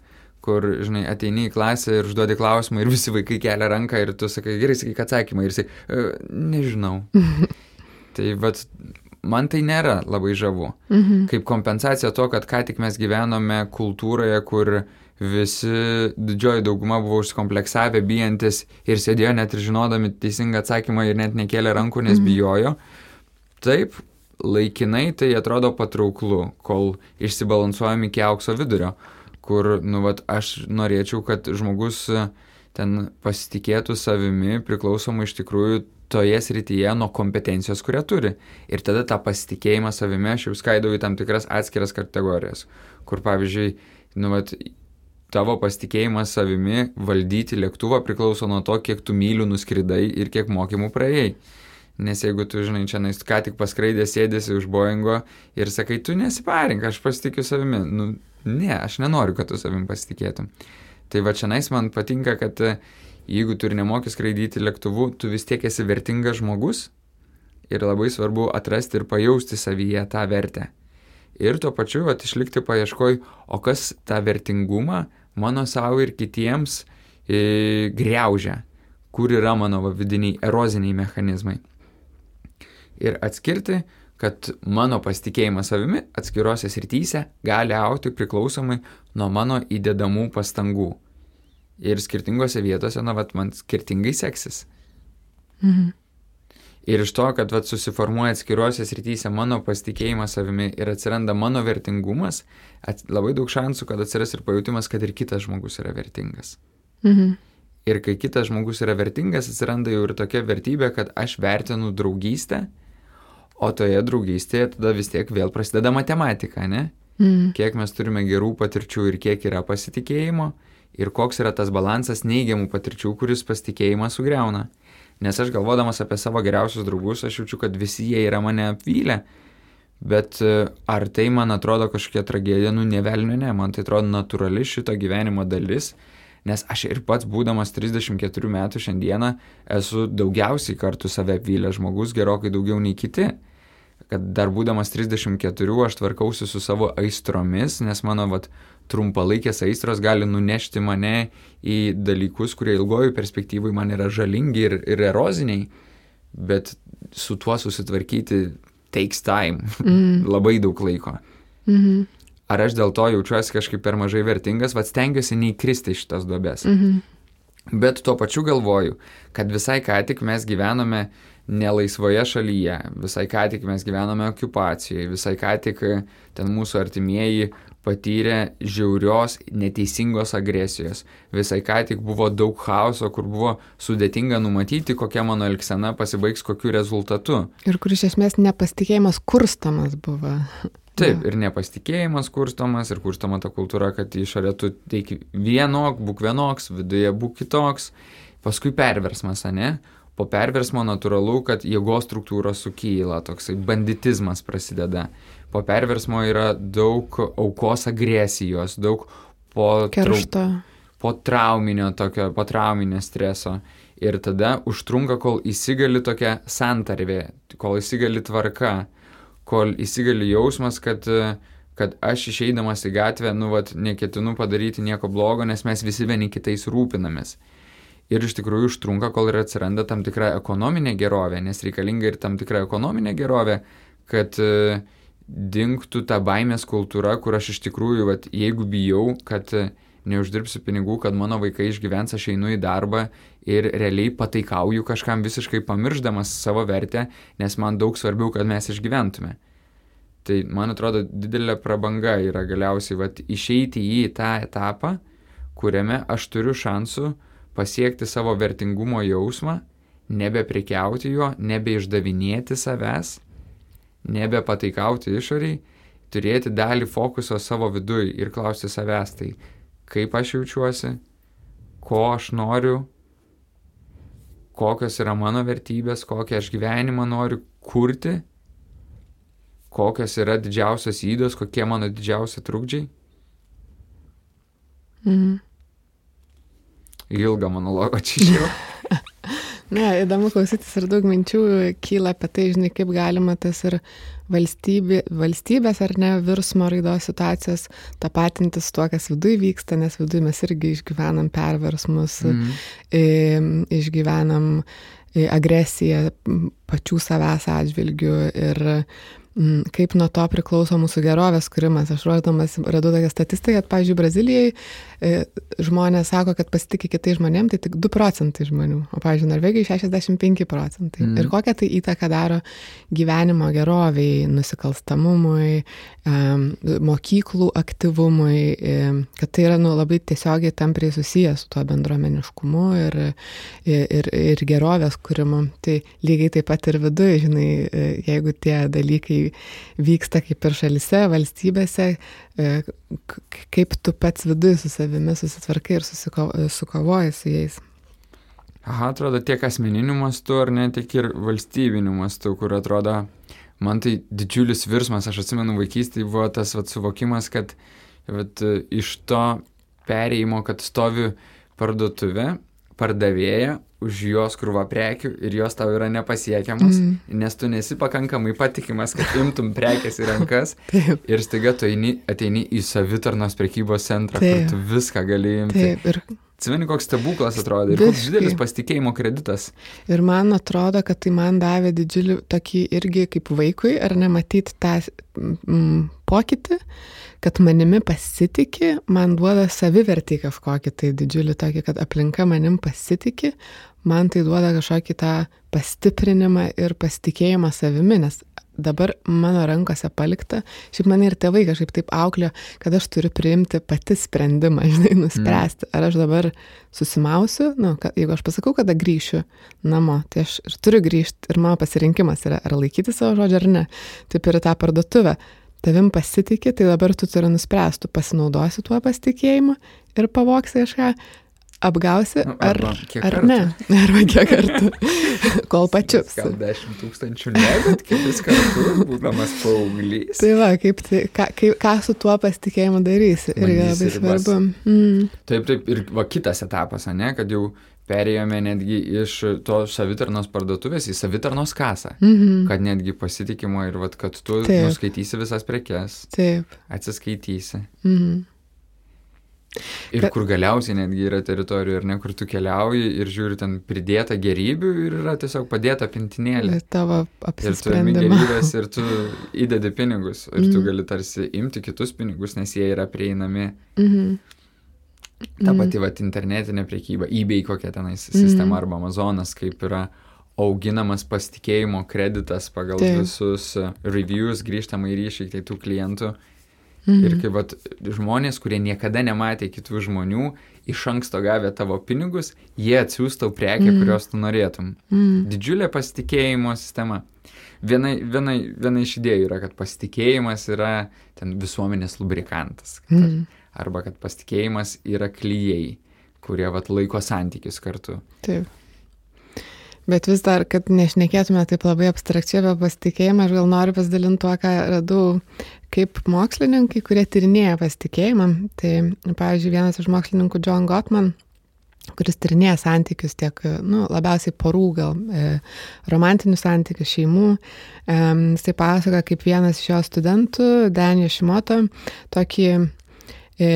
A: kur, žinai, ateini į klasę ir užduodi klausimą ir visi vaikai kelia ranką ir tu sakai, gerai, sakyk atsakymą ir sakai, e, nežinau. <laughs> tai vad man tai nėra labai žavu. Mhm. Kaip kompensacija to, kad ką tik mes gyvenome kultūroje, kur visi didžioji dauguma buvo užkompleksavę, bijantis ir sėdėjo net ir žinodami teisingą atsakymą ir net nekėlė rankų, nes mhm. bijojo. Taip, laikinai tai atrodo patrauklu, kol išsibalansuojam iki aukso vidurio, kur, nu, vat, aš norėčiau, kad žmogus ten pasitikėtų savimi, priklausomai iš tikrųjų toje srityje nuo kompetencijos, kurią turi. Ir tada tą pasitikėjimą savimi aš jau skaidau į tam tikras atskiras kategorijas, kur pavyzdžiui, nu, vat, tavo pasitikėjimas savimi valdyti lėktuvą priklauso nuo to, kiek tu mylių nuskridai ir kiek mokymų praėjai. Nes jeigu tu, žinai, čia nais ką tik paskraidė sėdėsi už Boeingo ir sakai, tu nesiparink, aš pasitikiu savimi. Nu, ne, aš nenoriu, kad tu savim pasitikėtum. Tai va čia nais man patinka, kad jeigu tu ir nemoki skraidyti lėktuvu, tu vis tiek esi vertingas žmogus ir labai svarbu atrasti ir pajausti savyje tą vertę. Ir tuo pačiu at, išlikti paieškoj, o kas tą vertingumą mano savo ir kitiems e, greužia, kur yra mano vidiniai eroziniai mechanizmai. Ir atskirti, kad mano pasitikėjimas savimi atskirose srityse gali aukti priklausomai nuo mano įdedamų pastangų ir skirtingose vietose, na, vat, man skirtingai seksis. Mhm. Ir iš to, kad vat, susiformuoja atskiruose srityse mano pasitikėjimas savimi ir atsiranda mano vertingumas, at, labai daug šansų, kad atsiras ir pajūtimas, kad ir kitas žmogus yra vertingas. Mhm. Ir kai kitas žmogus yra vertingas, atsiranda jau ir tokia vertybė, kad aš vertinu draugystę, o toje draugystėje tada vis tiek vėl prasideda matematika, ne? mm. kiek mes turime gerų patirčių ir kiek yra pasitikėjimo, ir koks yra tas balansas neigiamų patirčių, kuris pasitikėjimą sugriauna. Nes aš galvodamas apie savo geriausius draugus, aš jaučiu, kad visi jie yra mane apvylę. Bet e, ar tai man atrodo kažkokia tragedija, nu nevelnio ne, man tai atrodo natūrali šito gyvenimo dalis, nes aš ir pats būdamas 34 metų šiandieną esu daugiausiai kartų save apvylęs žmogus, gerokai daugiau nei kiti kad dar būdamas 34 aš tvarkausi su savo aistromis, nes mano vat, trumpalaikės aistros gali nunešti mane į dalykus, kurie ilgojų perspektyvai man yra žalingi ir, ir eroziniai, bet su tuo susitvarkyti takes time, mm. <laughs> labai daug laiko. Mm -hmm. Ar aš dėl to jaučiuosi kažkaip per mažai vertingas, vad stengiuosi neįkristi šitas duobės. Mm -hmm. Bet tuo pačiu galvoju, kad visai ką tik mes gyvename nelaisvoje šalyje, visai ką tik mes gyvename okupacijoje, visai ką tik ten mūsų artimieji patyrė žiaurios, neteisingos agresijos. Visai ką tik buvo daug chaoso, kur buvo sudėtinga numatyti, kokia mano elgsena pasibaigs kokiu rezultatu.
B: Ir kur iš esmės nepasitikėjimas kurstamas buvo.
A: Taip, ir nepasitikėjimas kurstomas, ir kurstoma ta kultūra, kad išorė tu teik vienok, būk vienoks, viduje būk kitoks, paskui perversmas, ne? Po perversmo natūralu, kad jėgos struktūros sukyla, toksai banditizmas prasideda. Po perversmo yra daug aukos agresijos, daug po,
B: Keršto.
A: po trauminio tokio, po trauminio streso. Ir tada užtrunka, kol įsigali tokia santarvė, kol įsigali tvarka, kol įsigali jausmas, kad, kad aš išeidamas į gatvę, nu, vat, neketinu padaryti nieko blogo, nes mes visi vieni kitais rūpinamės ir iš tikrųjų užtrunka, kol ir atsiranda tam tikra ekonominė gerovė, nes reikalinga ir tam tikra ekonominė gerovė, kad uh, dinktų ta baimės kultūra, kur aš iš tikrųjų, vat, jeigu bijau, kad uh, neuždirbsiu pinigų, kad mano vaikai išgyvens, aš einu į darbą ir realiai pataikauju kažkam visiškai pamirždamas savo vertę, nes man daug svarbiau, kad mes išgyventume. Tai man atrodo didelė prabanga yra galiausiai vat, išeiti į tą etapą, kuriame aš turiu šansų uh, pasiekti savo vertingumo jausmą, nebeprikiauti juo, nebeišdavinėti savęs, nebepataikauti išoriai, turėti dalį fokuso savo vidui ir klausti savęs, tai kaip aš jaučiuosi, ko aš noriu, kokios yra mano vertybės, kokią aš gyvenimą noriu kurti, kokios yra didžiausios įdos, kokie mano didžiausi trukdžiai. Mhm ilgą monologą čia jau. <laughs>
B: Ne, įdomu klausytis ir daug minčių kyla apie tai, žinai, kaip galima tas ir valstybė, valstybės ar ne virsmo raidos situacijas tapatintis tuo, kas viduje vyksta, nes viduje mes irgi išgyvenam perversmus, mm. išgyvenam agresiją pačių savęs atžvilgių ir kaip nuo to priklauso mūsų gerovės kūrimas. Aš ruoždamas radau tokią statistiką, kad, pavyzdžiui, Brazilijai e, žmonės sako, kad pasitikė kitai žmonėm, tai tik 2 procentai žmonių, o, pavyzdžiui, Norvegijai 65 procentai. Mm. Ir kokią tai įtaką daro gyvenimo geroviai, nusikalstamumui, mokyklų aktyvumui, kad tai yra nu, labai tiesiogiai tampriai susijęs su tuo bendruomeniškumu ir, ir, ir gerovės kūrimu. Tai lygiai taip pat ir viduje, žinai, e, jeigu tie dalykai vyksta kaip ir šalise, valstybėse, e, kaip tu pats viduje su savimi susitvarkai ir susikovoji su jais.
A: Aha, atrodo tiek asmeniniu mastu, ar ne, tiek ir valstybiniu mastu, kur atrodo, man tai didžiulis virsmas, aš atsimenu vaikystėje buvo tas vat, suvokimas, kad vat, iš to pereimo, kad stovi parduotuvė, pardavėja, už jos krūvą prekių ir jos tau yra nepasiekiamas, mm. nes tu nesi pakankamai patikimas, kad imtum prekes į rankas <laughs> ir staiga tu eini, ateini į savitarnos prekybos centrą, Taip. kur tu viską gali imti. Taip, ir Atsimeni, koks stebuklas atrodo ir koks didelis pasitikėjimo kreditas.
B: Ir man atrodo, kad tai man davė didžiulį tokį irgi kaip vaikui, ar nematyti tą mm, pokytį, kad manimi pasitikė, man duoda savivertį kažkokį tai didžiulį tokį, kad aplinka manim pasitikė, man tai duoda kažkokį tą pastiprinimą ir pasitikėjimą savimi, nes dabar mano rankose palikta, šiaip mane ir tėvai kažkaip taip auklė, kad aš turiu priimti pati sprendimą, <laughs> žinai, nuspręsti, mm. ar aš dabar susimausiu, nu, kad, jeigu aš pasakau, kada grįšiu namo, tai aš ir turiu grįžti ir mano pasirinkimas yra, ar laikyti savo žodžią ar ne, taip ir tą parduotuvę. tavim pasitikė, tai dabar tu turi nuspręsti, pasinaudosi tuo pasitikėjimu ir pavoksi kažką, apgausi
A: Nu,
B: ar,
A: arba
B: ar
A: kartų.
B: ne. <laughs> Arba kiek kartų. <laughs> Kol pačiups.
A: Gal 10 tūkstančių ne, bet kelis kartus, būdamas paauglys.
B: Tai va, kaip, tai, ką, kaip, ką su tuo pasitikėjimu darysi. Irgi labai svarbu. Mm.
A: Taip, taip, ir va kitas etapas, ne, kad jau perėjome netgi iš to savitarnos parduotuvės į savitarnos kasą.
B: Mhm.
A: Kad netgi pasitikimo ir vat, kad tu
B: Taip.
A: nuskaitysi visas prekes,
B: Taip.
A: atsiskaitysi.
B: Mhm.
A: Ir
B: Bet-
A: kur galiausiai netgi yra teritorijų, ir ne, kur tu keliauji ir žiūri ten pridėta gerybių ir yra tiesiog padėta pintinėlė.
B: Ir tavo
A: Ir tu imi
B: apsisprendimą.
A: gerybės ir tu įdedi pinigus. Ir tu
B: Mhm.
A: gali tarsi imti kitus pinigus, nes jie yra prieinami.
B: Mhm.
A: Ta
B: Mhm.
A: pati vat, internetinė priekyba, eBay kokia tenais
B: Mhm.
A: sistema arba Amazonas, kaip yra auginamas pasitikėjimo kreditas pagal
B: Taip.
A: visus reviews, grįžtamą į ryšį, tai tų klientų.
B: Mhm.
A: Ir kaip vat, žmonės, kurie niekada nematė kitų žmonių, iš anksto gavę tavo pinigus, jie atsiųs tau prekę,
B: Mhm.
A: kurios tu norėtum.
B: Mhm.
A: Didžiulė pasitikėjimo sistema. Viena, viena, viena iš idėjų yra, kad pasitikėjimas yra ten visuomenės lubrikantas. Kad,
B: Mhm.
A: Arba kad pasitikėjimas yra klyjei, kurie vat, laiko santykius kartu.
B: Taip. Bet vis dar, kad nešnekėtume taip labai abstrakčiai apie pasitikėjimą, aš gal noriu pasidalinti tuo, ką radau kaip mokslininkai, kurie tyrinėja pasitikėjimą. Tai, pavyzdžiui, vienas iš mokslininkų John Gottman, kuris tyrinėja santykius tiek, nu, labiausiai porų, gal e, romantinius santykius, šeimų. E, jisai pasakoja, kaip vienas iš jo studentų, Danijos Šimoto, tokį e,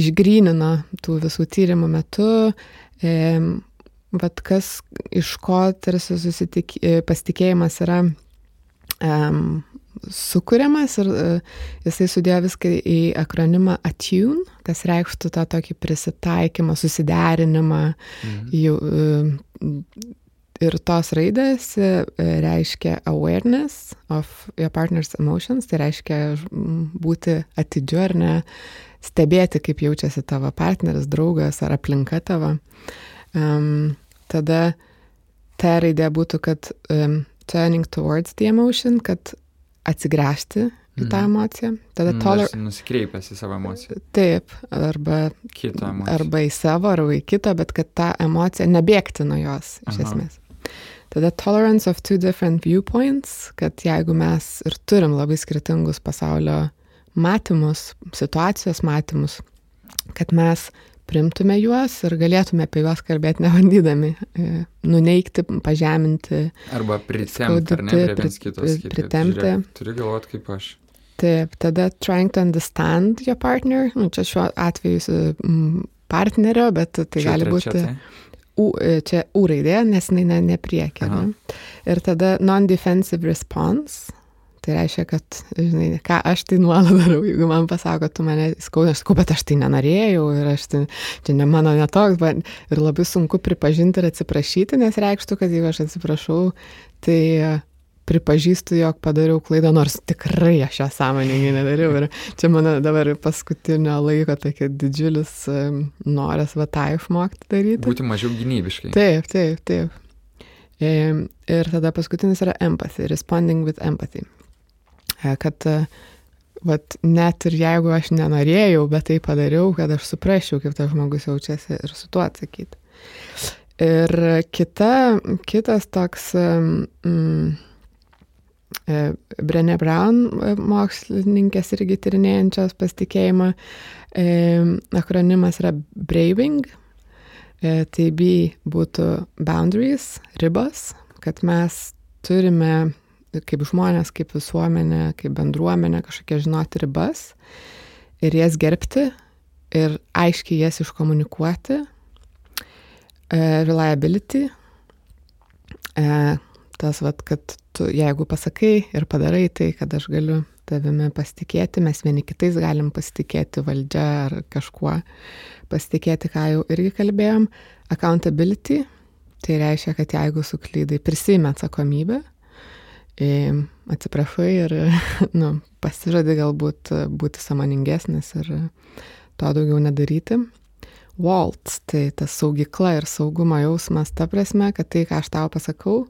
B: išgrynino tų visų tyrimų metu. E, Vat kas iš ko tarsi susitik, e, pasitikėjimas yra um, sukūriamas ir uh, jisai sudėjo viską į akronimą attune, kas reikštų tą tokį prisitaikymą, susiderinimą.
A: Mhm.
B: Jau, uh, ir tos raidės uh, reiškia awareness of your partner's emotions, tai reiškia būti atidžiu ar ne, stebėti, kaip jaučiasi tavo partneris, draugas ar aplinka tavo. Um, tada ta raidė būtų, kad um, turning towards the emotion, kad atsigręžti į tą
A: Mhm.
B: emociją. Tada
A: Nu,
B: toler...
A: Nusikreipęs į savo emociją.
B: Taip, arba,
A: Kito emociją.
B: arba į savo, arba į kitą, bet kad tą emociją nebėgti nuo jos, iš
A: Aha.
B: esmės. Tada tolerance of two different viewpoints, kad jeigu mes ir turim labai skirtingus pasaulio matymus, situacijos matymus, kad mes primtume juos ir galėtume apie juos kalbėti nebandydami e, nuneikti, pažeminti.
A: Arba pritempti, ar ne, prie viens kitos.
B: pri-
A: sakyti, kad
B: pritempti.
A: žiūrėk, Turi galvoti kaip aš.
B: Taip, tada trying to understand your partner, nu, čia šiuo atveju partnerio, bet tai
A: Čia
B: gali būti
A: tai?
B: U, e, čia U raidė, nes jinai ne, ne priekė. Ne? Ir tada non-defensive response. Tai reiškia, kad, žinai, ką aš tai nuolat darau, jeigu man pasako, tu mane skaudina, aš sakau, bet aš tai nenorėjau ir aš tai, čia ne mano netoks, bet ir labai sunku pripažinti ir atsiprašyti, nes reikštų, kad jeigu aš atsiprašau, tai pripažįstu, jog padariau klaidą, nors tikrai aš ją sąmoningai nedariau. Ir čia mano dabar paskutinio laiko tokia didžiulis noras va tą išmokti daryti.
A: Būti mažiau gynybiškai.
B: Taip, taip, taip. Ir tada paskutinis yra empathy, responding with empathy. E, Kad e, vat, net ir jeigu aš nenorėjau, bet tai padariau, kad aš suprasčiau, kaip tas žmogus jaučiasi ir su tuo atsakyti. Ir kita, kitas toks mm, e, Brené Brown e, mokslininkės irgi tyrinėjančios pasitikėjimą, akronimas yra Braving. Tai B būtų boundaries, ribos, kad mes turime kaip žmonės, kaip visuomenė, kaip bendruomenė kažkokia žinoti ribas ir jas gerbti ir aiškiai jas iškomunikuoti. E, reliability. E, tas, vat, kad tu, jeigu pasakai ir padarai tai, kad aš galiu tavimi pasitikėti, mes vieni kitais galim pasitikėti valdžia ar kažkuo, pasitikėti, ką jau irgi kalbėjom. Accountability, tai reiškia, kad jeigu suklydai, prisime atsakomybę, atsiprašai ir <laughs> nu, pasižadi galbūt būti samoningesnis ir to daugiau nedaryti. Walt, tai ta saugikla ir saugumo jausmas, ta prasme, kad tai, ką aš tau pasakau,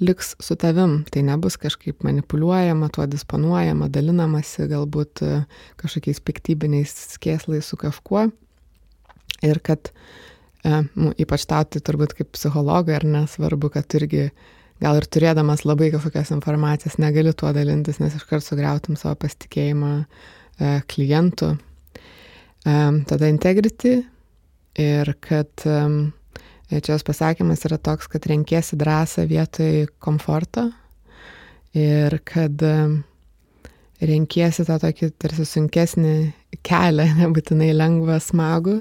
B: liks su tavim, tai nebus kažkaip manipuliuojama, tuo disponuojama, dalinamasi galbūt e, kažkokiais piktybiniais skėslais su kažkuo. Ir kad, e, nu, ypač tau tai turbūt kaip psichologai ar nesvarbu, kad irgi gal ir turėdamas labai kažkokias informacijas negali tuo dalintis, nes iškart sugriautum savo pasitikėjimą e, klientų. E, tada integrity ir kad e, Čia jos pasakymas yra toks, kad renkėsi drąsą vietoj komforto ir kad renkėsi tą tokį tarsi sunkesnį kelią, nebūtinai lengvą, smagų.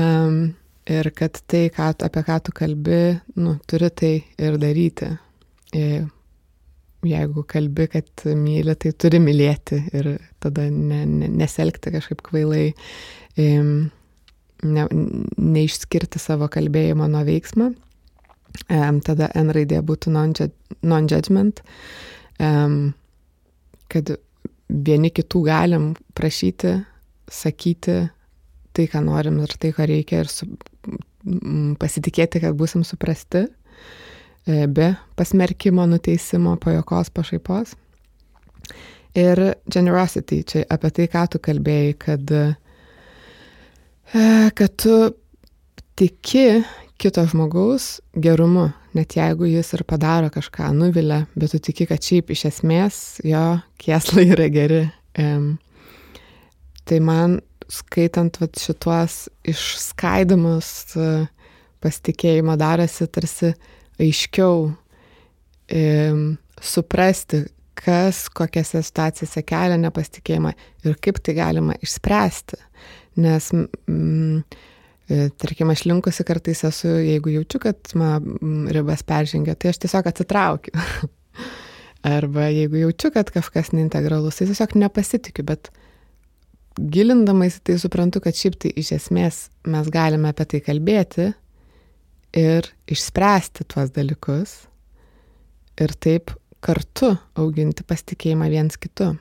B: Um, ir kad tai, ką, apie ką tu kalbi, nu, turi tai ir daryti. Ir jeigu kalbi, kad myli, tai turi mylėti ir tada ne, ne, neselgti kažkaip kvailai. Ne, neišskirti savo kalbėjimo nuo veiksmo. Tada N raidė būtų non-judgment, kad vieni kitų galim prašyti, sakyti tai, ką norim ir tai, ko reikia ir su, pasitikėti, kad busim suprasti e, be pasmerkimo, nuteisimo, pajokos, pašaipos. Ir generosity, čia apie tai, ką tu kalbėjai, kad E, kad tu tiki kito žmogaus gerumu, net jeigu jis ir padaro kažką, nuvilia, bet tu tiki, kad šiaip iš esmės jo kieslai yra geri. Tai man skaitant vat, šituos išskaidimus pasitikėjimo darosi tarsi aiškiau um, suprasti, kas kokiose situacijose kelia nepasitikėjimą ir kaip tai galima išspręsti nes, mm, e, tarkim, aš linkusi kartais esu, jeigu jaučiu, kad man ribas peržengia, tai aš tiesiog atsitraukiu. <laughs> Arba jeigu jaučiu, kad kažkas neintegralus, tai tiesiog nepasitikiu, bet gilindamais tai suprantu, kad šiaip tai iš esmės mes galime apie tai kalbėti ir išspręsti tuos dalykus ir taip kartu auginti pasitikėjimą viens kitu.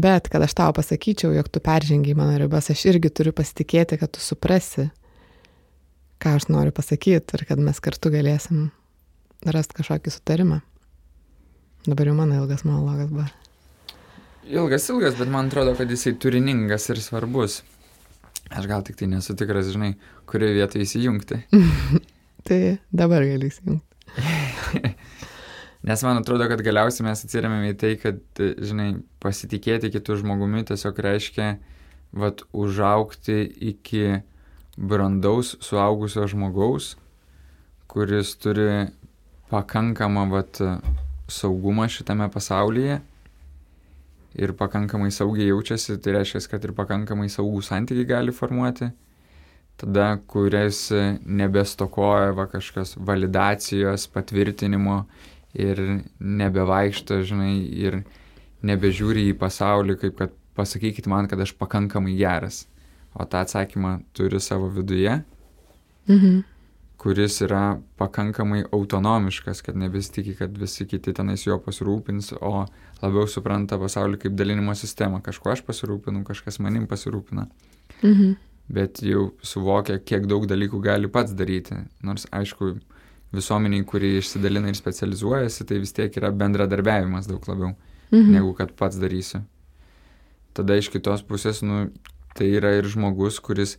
B: Bet kad aš tau pasakyčiau, jog tu peržengiai mano ribas, aš irgi turiu pasitikėti, kad tu suprasi, ką aš noriu pasakyti ir kad mes kartu galėsim rasti kažkokį sutarimą. Dabar jau mano ilgas monologas buvo.
A: Ilgas, ilgas, bet man atrodo, kad jisai turiningas ir svarbus. Aš gal tik tai nesu tikras, žinai, kurioje vietoje įsijungti. <laughs>
B: tai dabar gali įsijungti. <laughs>
A: Nes man atrodo, kad galiausiai mes atsiriamėm į tai, kad, žinai, pasitikėti kitų žmogumi tiesiog reiškia, vad, užaukti iki brandaus, suaugusio žmogaus, kuris turi pakankamą, vad, saugumą šitame pasaulyje ir pakankamai saugiai jaučiasi, tai reiškia, kad ir pakankamai saugų santykiai gali formuoti, tada, kuris nebestokoja va kažkas validacijos, patvirtinimo ir nebevaikšto, žinai, ir nebežiūri į pasaulį, kaip kad pasakykit man, kad aš pakankamai geras. O tą atsakymą turi savo viduje, mhm. Kuris yra pakankamai autonomiškas, kad nebesitikė, kad visi kiti tenais jo pasirūpins, o labiau supranta pasaulį kaip dalinimo sistemą. Kažkuo aš pasirūpinu, kažkas manim pasirūpina. Mhm. Bet jau suvokia, kiek daug dalykų gali pats daryti. Nors, aišku, visuomeniai, kuri išsidalina ir specializuojasi, tai vis tiek yra bendradarbiavimas daug labiau, mhm. negu kad pats darysiu. Tada iš kitos pusės, nu, tai yra ir žmogus, kuris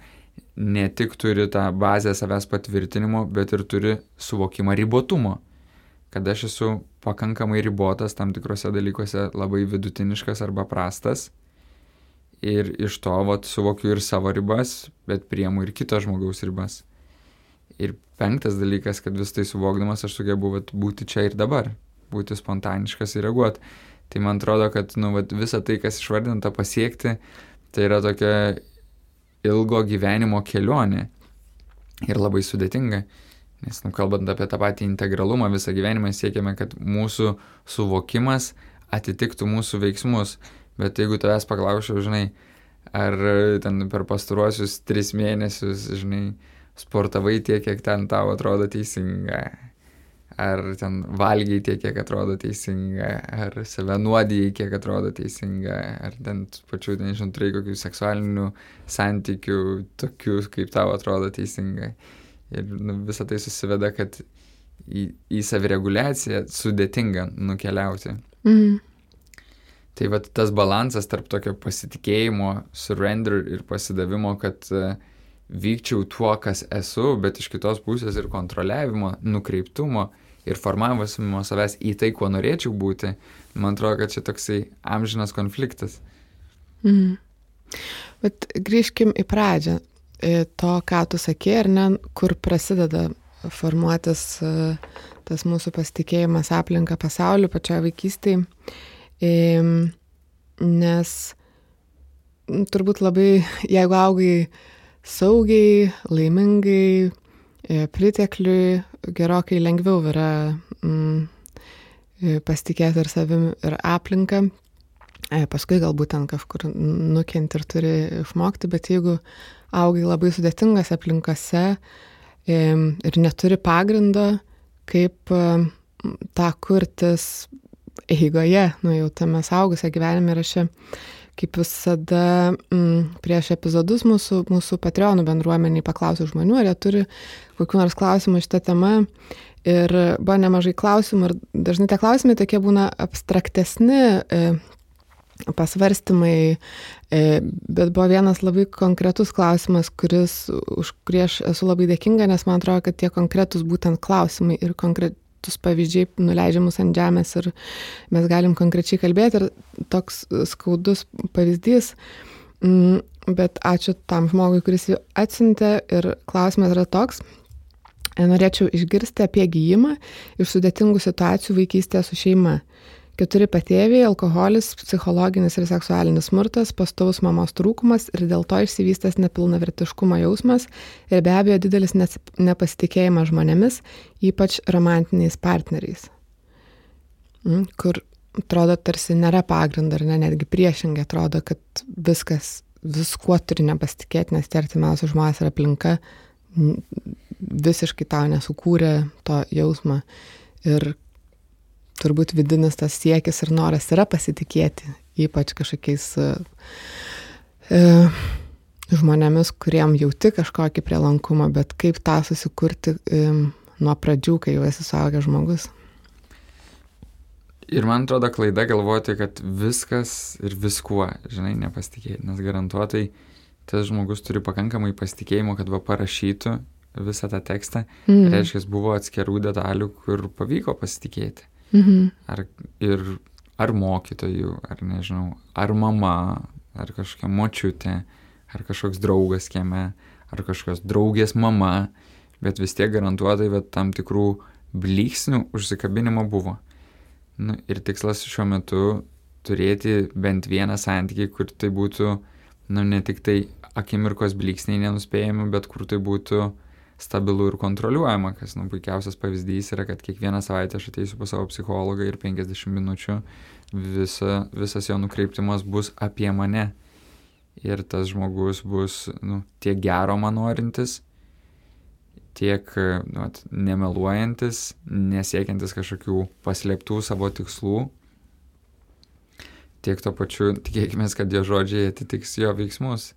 A: ne tik turi tą bazę savęs patvirtinimo, bet ir turi suvokimą ribotumo. Kad aš esu pakankamai ribotas tam tikrose dalykuose, labai vidutiniškas arba prastas. Ir iš to vat, suvokiu ir savo ribas, bet priemu ir kito žmogaus ribas. Ir penktas dalykas, kad vis tai suvokdamas aš sugebu vat, būti čia ir dabar, būti spontaniškas ir reaguoti. Tai man atrodo, kad nu, vat, visa tai, kas išvardinta pasiekti, tai yra tokia ilgo gyvenimo kelionė ir labai sudėtinga. Nes, nu, kalbant apie tą patį integralumą, visą gyvenimą siekiame, kad mūsų suvokimas atitiktų mūsų veiksmus. Bet jeigu tavęs paklausčiau, žinai, ar ten per pastaruosius tris mėnesius, žinai, sportavai tiek, kiek ten tau atrodo teisinga, ar ten valgiai tiek, kiek atrodo teisinga, ar save nuodijai, kiek atrodo teisinga, ar ten pačių, nežinau, turėjai kokių seksualinių santykių, tokių, kaip tau atrodo teisinga. Ir nu, visą tai susiveda, kad į, į savireguliaciją sudėtinga nukeliauti.
B: Mhm.
A: Tai vat tas balansas tarp tokio pasitikėjimo, surrender ir pasidavimo, kad uh, vykčiau tuo, kas esu, bet iš kitos pusės ir kontroliavimo, nukreiptumo ir formavimo savęs į tai, kuo norėčiau būti, man atrodo, kad čia toksai amžinas konfliktas.
B: Mhm. Bet grįžkim į pradžią. To, ką tu sakė, ar ne, kur prasideda formuotis e, tas mūsų pasitikėjimas aplinka pasauliu pačioje vaikystėje. Nes turbūt labai, jeigu augai saugiai, laimingai, e, pritekliui, gerokai lengviau yra mm, e, pasitikėti ir savim, ir aplinką. Paskui galbūt ten kažkur nukenti ir turi išmokti, bet jeigu augai labai sudėtingose aplinkose ir neturi pagrindo, kaip tą kurtis eigoje, nu jau tame saugusią gyvenime ir aš čia, kaip visada m, prieš epizodus mūsų, mūsų Patreonų bendruomeniai paklausiu žmonių, ar jie turi kokiu nors klausimu šitą temą. Ir buvo nemažai klausimų ir dažnai tie klausimai tokie būna abstraktesni, e, pasvarstymai, e, bet buvo vienas labai konkretus klausimas, kuris, už kurį aš esu labai dėkinga, nes man atrodo, kad tie konkretus būtent klausimai ir konkretus pavyzdžiai nuleidžia mus ant žemės ir mes galim konkrečiai kalbėti ir toks skaudus pavyzdys. Mm, bet ačiū tam žmogui, kuris jį atsintė ir klausimas yra toks. Norėčiau išgirsti apie gyjimą iš sudėtingų situacijų vaikystėje su šeima keturi patėviai alkoholis psichologinis ir seksualinis smurtas pastovus mamos trūkumas ir dėl to išsivystęs nepilnavertiškumo jausmas ir be abejo didelis nepasitikėjimas žmonėmis, ypač romantiniais partneriais. Mm, kur atrodo tarsi nėra pagrindo, ar ne, netgi priešingai atrodo, kad viskas, viskuo turi nepasitikėti, nes tie artimiausi žmonės ir aplinka visiškai tau nesukūrė to jausmą. Ir turbūt vidinis tas siekis ir noras yra pasitikėti, ypač kažkokiais e, e, žmonėmis, kuriem jauti kažkokį prielankumą, bet kaip tą susikurti e, nuo pradžių, kai jau esi suaugęs žmogus.
A: Ir man atrodo klaida galvoti, kad viskas ir viskuo, žinai, nepasitikėti, nes garantuotai tas žmogus turi pakankamai pasitikėjimo, kad va parašytų visą tą tekstą. Mm. Reiškia, buvo atskirų detalių, kur pavyko pasitikėti. Mhm. Ar, ir, ar mokytojų, ar nežinau, ar mama, ar kažkokia močiutė, ar kažkoks draugas kieme, ar kažkokios draugės mama, bet vis tiek garantuotai, bet tam tikrų blyksnių užsikabinimo buvo. Nu, ir tikslas šiuo metu turėti bent vieną santykį, kur tai būtų, nu, ne tik tai akimirkos blyksniai nenuspėjami, bet kur tai būtų stabilu ir kontroliuojama, kas nu, puikiausias pavyzdys yra, kad kiekvieną savaitę aš ateisiu pas savo psichologą ir 50 minučių visa, visas jo nukreiptimas bus apie mane. Ir tas žmogus bus nu, tiek gero man norintis, tiek nu, nemeluojantis, nesiekiantis kažkokių paslėptų savo tikslų, tiek to pačiu tikėkime, kad jo žodžiai atitiks jo veiksmus.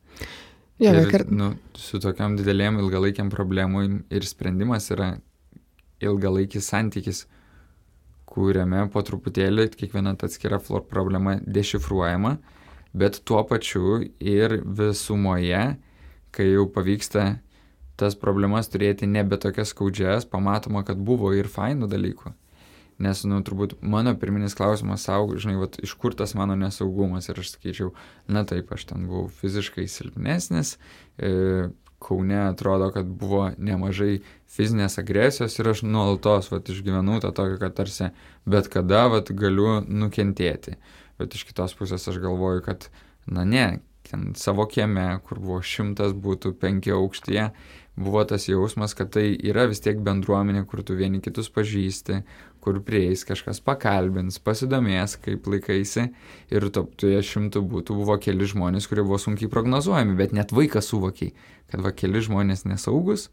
B: Jo, ir, kar...
A: nu, su tokiam didelėm ilgalaikiam problemui ir sprendimas yra ilgalaikis santykis, kuriame po truputėlį kiekviena atskira problema dešifruojama, bet tuo pačiu ir visumoje, kai jau pavyksta tas problemas turėti nebe tokias skaudžias, pamatoma, kad buvo ir fainų dalykų. Nes, nu, turbūt mano pirminis klausimas savo, žinai, vat, iš kur tas mano nesaugumas ir aš sakyčiau, na taip, aš ten buvau fiziškai silpnesnis, e, Kaune atrodo, kad buvo nemažai fizinės agresijos ir aš nuolatos vat, išgyvenau tą tokį, kad tarsi bet kada vat, galiu nukentėti. Bet iš kitos pusės aš galvoju, kad, na ne, ten savo kieme, kur buvo šimtas būtų penki aukštyje, buvo tas jausmas, kad tai yra vis tiek bendruomenė, kur tu vieni kitus pažįsti, kur prieis kažkas pakalbins, pasidomės, kaip laikaisi ir toje šimtų būtų buvo keli žmonės, kurie buvo sunkiai prognozuojami, bet net vaikas suvokiai, kad va keli žmonės nesaugus,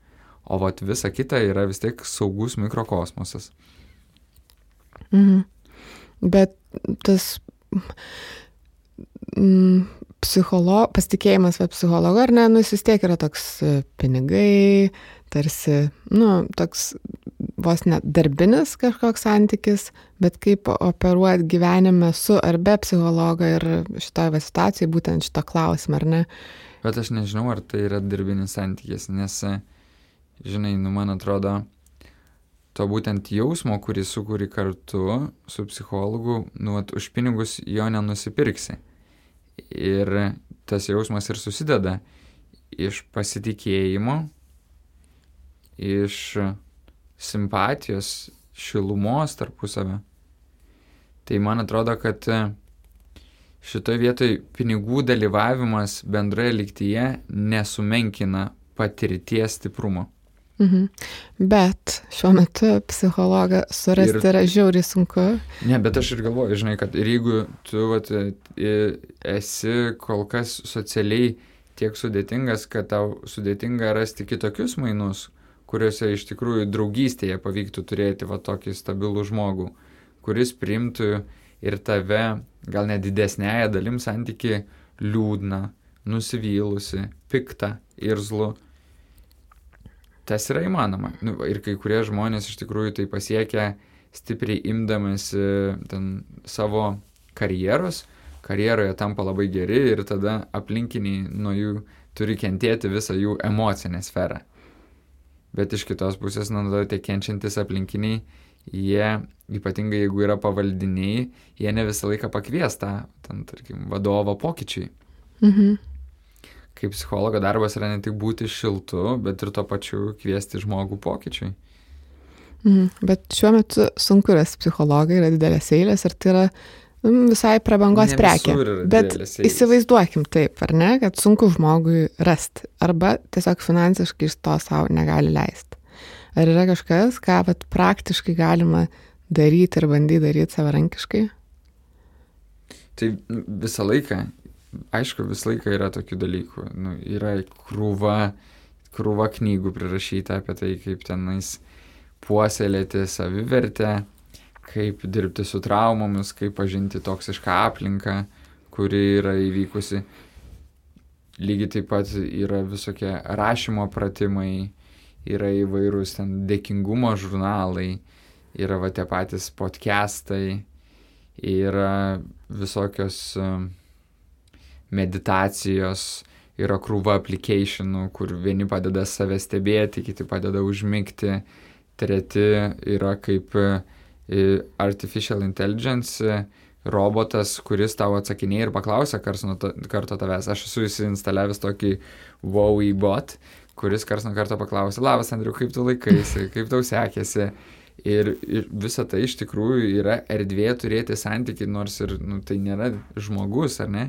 A: o va visa kita yra vis tiek saugus mikrokosmosas.
B: Mhm. Bet tas mm, psicholo, pasitikėjimas va psichologo, ar ne, nu, jis vis tiek yra toks e, pinigai, tarsi, nu, toks vos net darbinis kažkoks santykis, bet kaip operuoti gyvenime su ar be psichologo ir šitoje situacijoje būtent šito klausimą, ar ne?
A: Bet aš nežinau, ar tai yra darbinis santykis, nes, žinai, nu, man atrodo, to būtent jausmo, kurį sukūri kartu su psichologu, nu, at, už pinigus jo nenusipirksi. Ir tas jausmas ir susideda iš pasitikėjimo, iš simpatijos, šilumos tarpusavio. Tai man atrodo, kad šitoje vietoje pinigų dalyvavimas bendroje liktyje nesumenkina patirties stiprumo.
B: Mhm. Bet šiuo metu psichologą surasti ir, yra žiauriai sunku.
A: Ne, bet aš ir galvoju, žinai, kad ir jeigu tu vat, esi kol kas socialiai tiek sudėtingas, kad tau sudėtinga rasti kitokius mainus, kuriuose iš tikrųjų draugystėje pavyktų turėti va tokį stabilų žmogų, kuris primtų ir tave gal net didesnėje dalim santyki liūdną, nusivylusi, piktą, irzlų tas yra įmanoma. Nu, ir kai kurie žmonės iš tikrųjų tai pasiekia stipriai imdamasi savo karjeros, karjeroje tampa labai geri ir tada aplinkiniai nuo jų turi kentėti visą jų emocinę sferą. Bet iš kitos pusės, nu, tie kenčiantis aplinkiniai, jie, ypatingai jeigu yra pavaldiniai, jie ne visą laiką pakvies tą, ten, tarkim, vadovo pokyčiui. Mhm kaip psichologo darbas yra ne tik būti šiltu, bet ir to pačiu kviesti žmogų pokyčiui.
B: Mhm. Bet šiuo metu sunku rasti psichologą, yra didelės eilės ir tai yra nu, visai prabangos prekė. Bet įsivaizduokim taip, ar ne, kad sunku žmogui rasti arba tiesiog finansiškai iš to savo negali leisti. Ar yra kažkas, ką pat praktiškai galima daryti ir bandyti daryti savarankiškai?
A: Tai visą laiką aišku, visą laiką yra tokių dalykų. Nu, yra krūva, krūva knygų prirašyta apie tai, kaip tenais puoselėti savivertę, kaip dirbti su traumomis, kaip pažinti toksišką aplinką, kuri yra įvykusi. Lygiai taip pat yra visokie rašymo pratimai, yra įvairūs ten dėkingumo žurnalai, yra va tie patys podcastai, yra visokios uh, meditacijos, yra krūva aplikationų, kur vieni padeda save stebėti, kiti padeda užmygti, treti yra kaip e, artificial intelligence e, robotas, kuris tau atsakinėja ir paklausia kars nuo karto tavęs. Aš esu įsiinstaliavęs tokį Wowie bot, kuris kars nuo karto paklausia, labas Andriu, kaip tu laikaisi, kaip tau sekėsi. Ir, ir visa tai iš tikrųjų yra erdvė turėti santyki, nors ir nu, tai nėra žmogus, ar ne?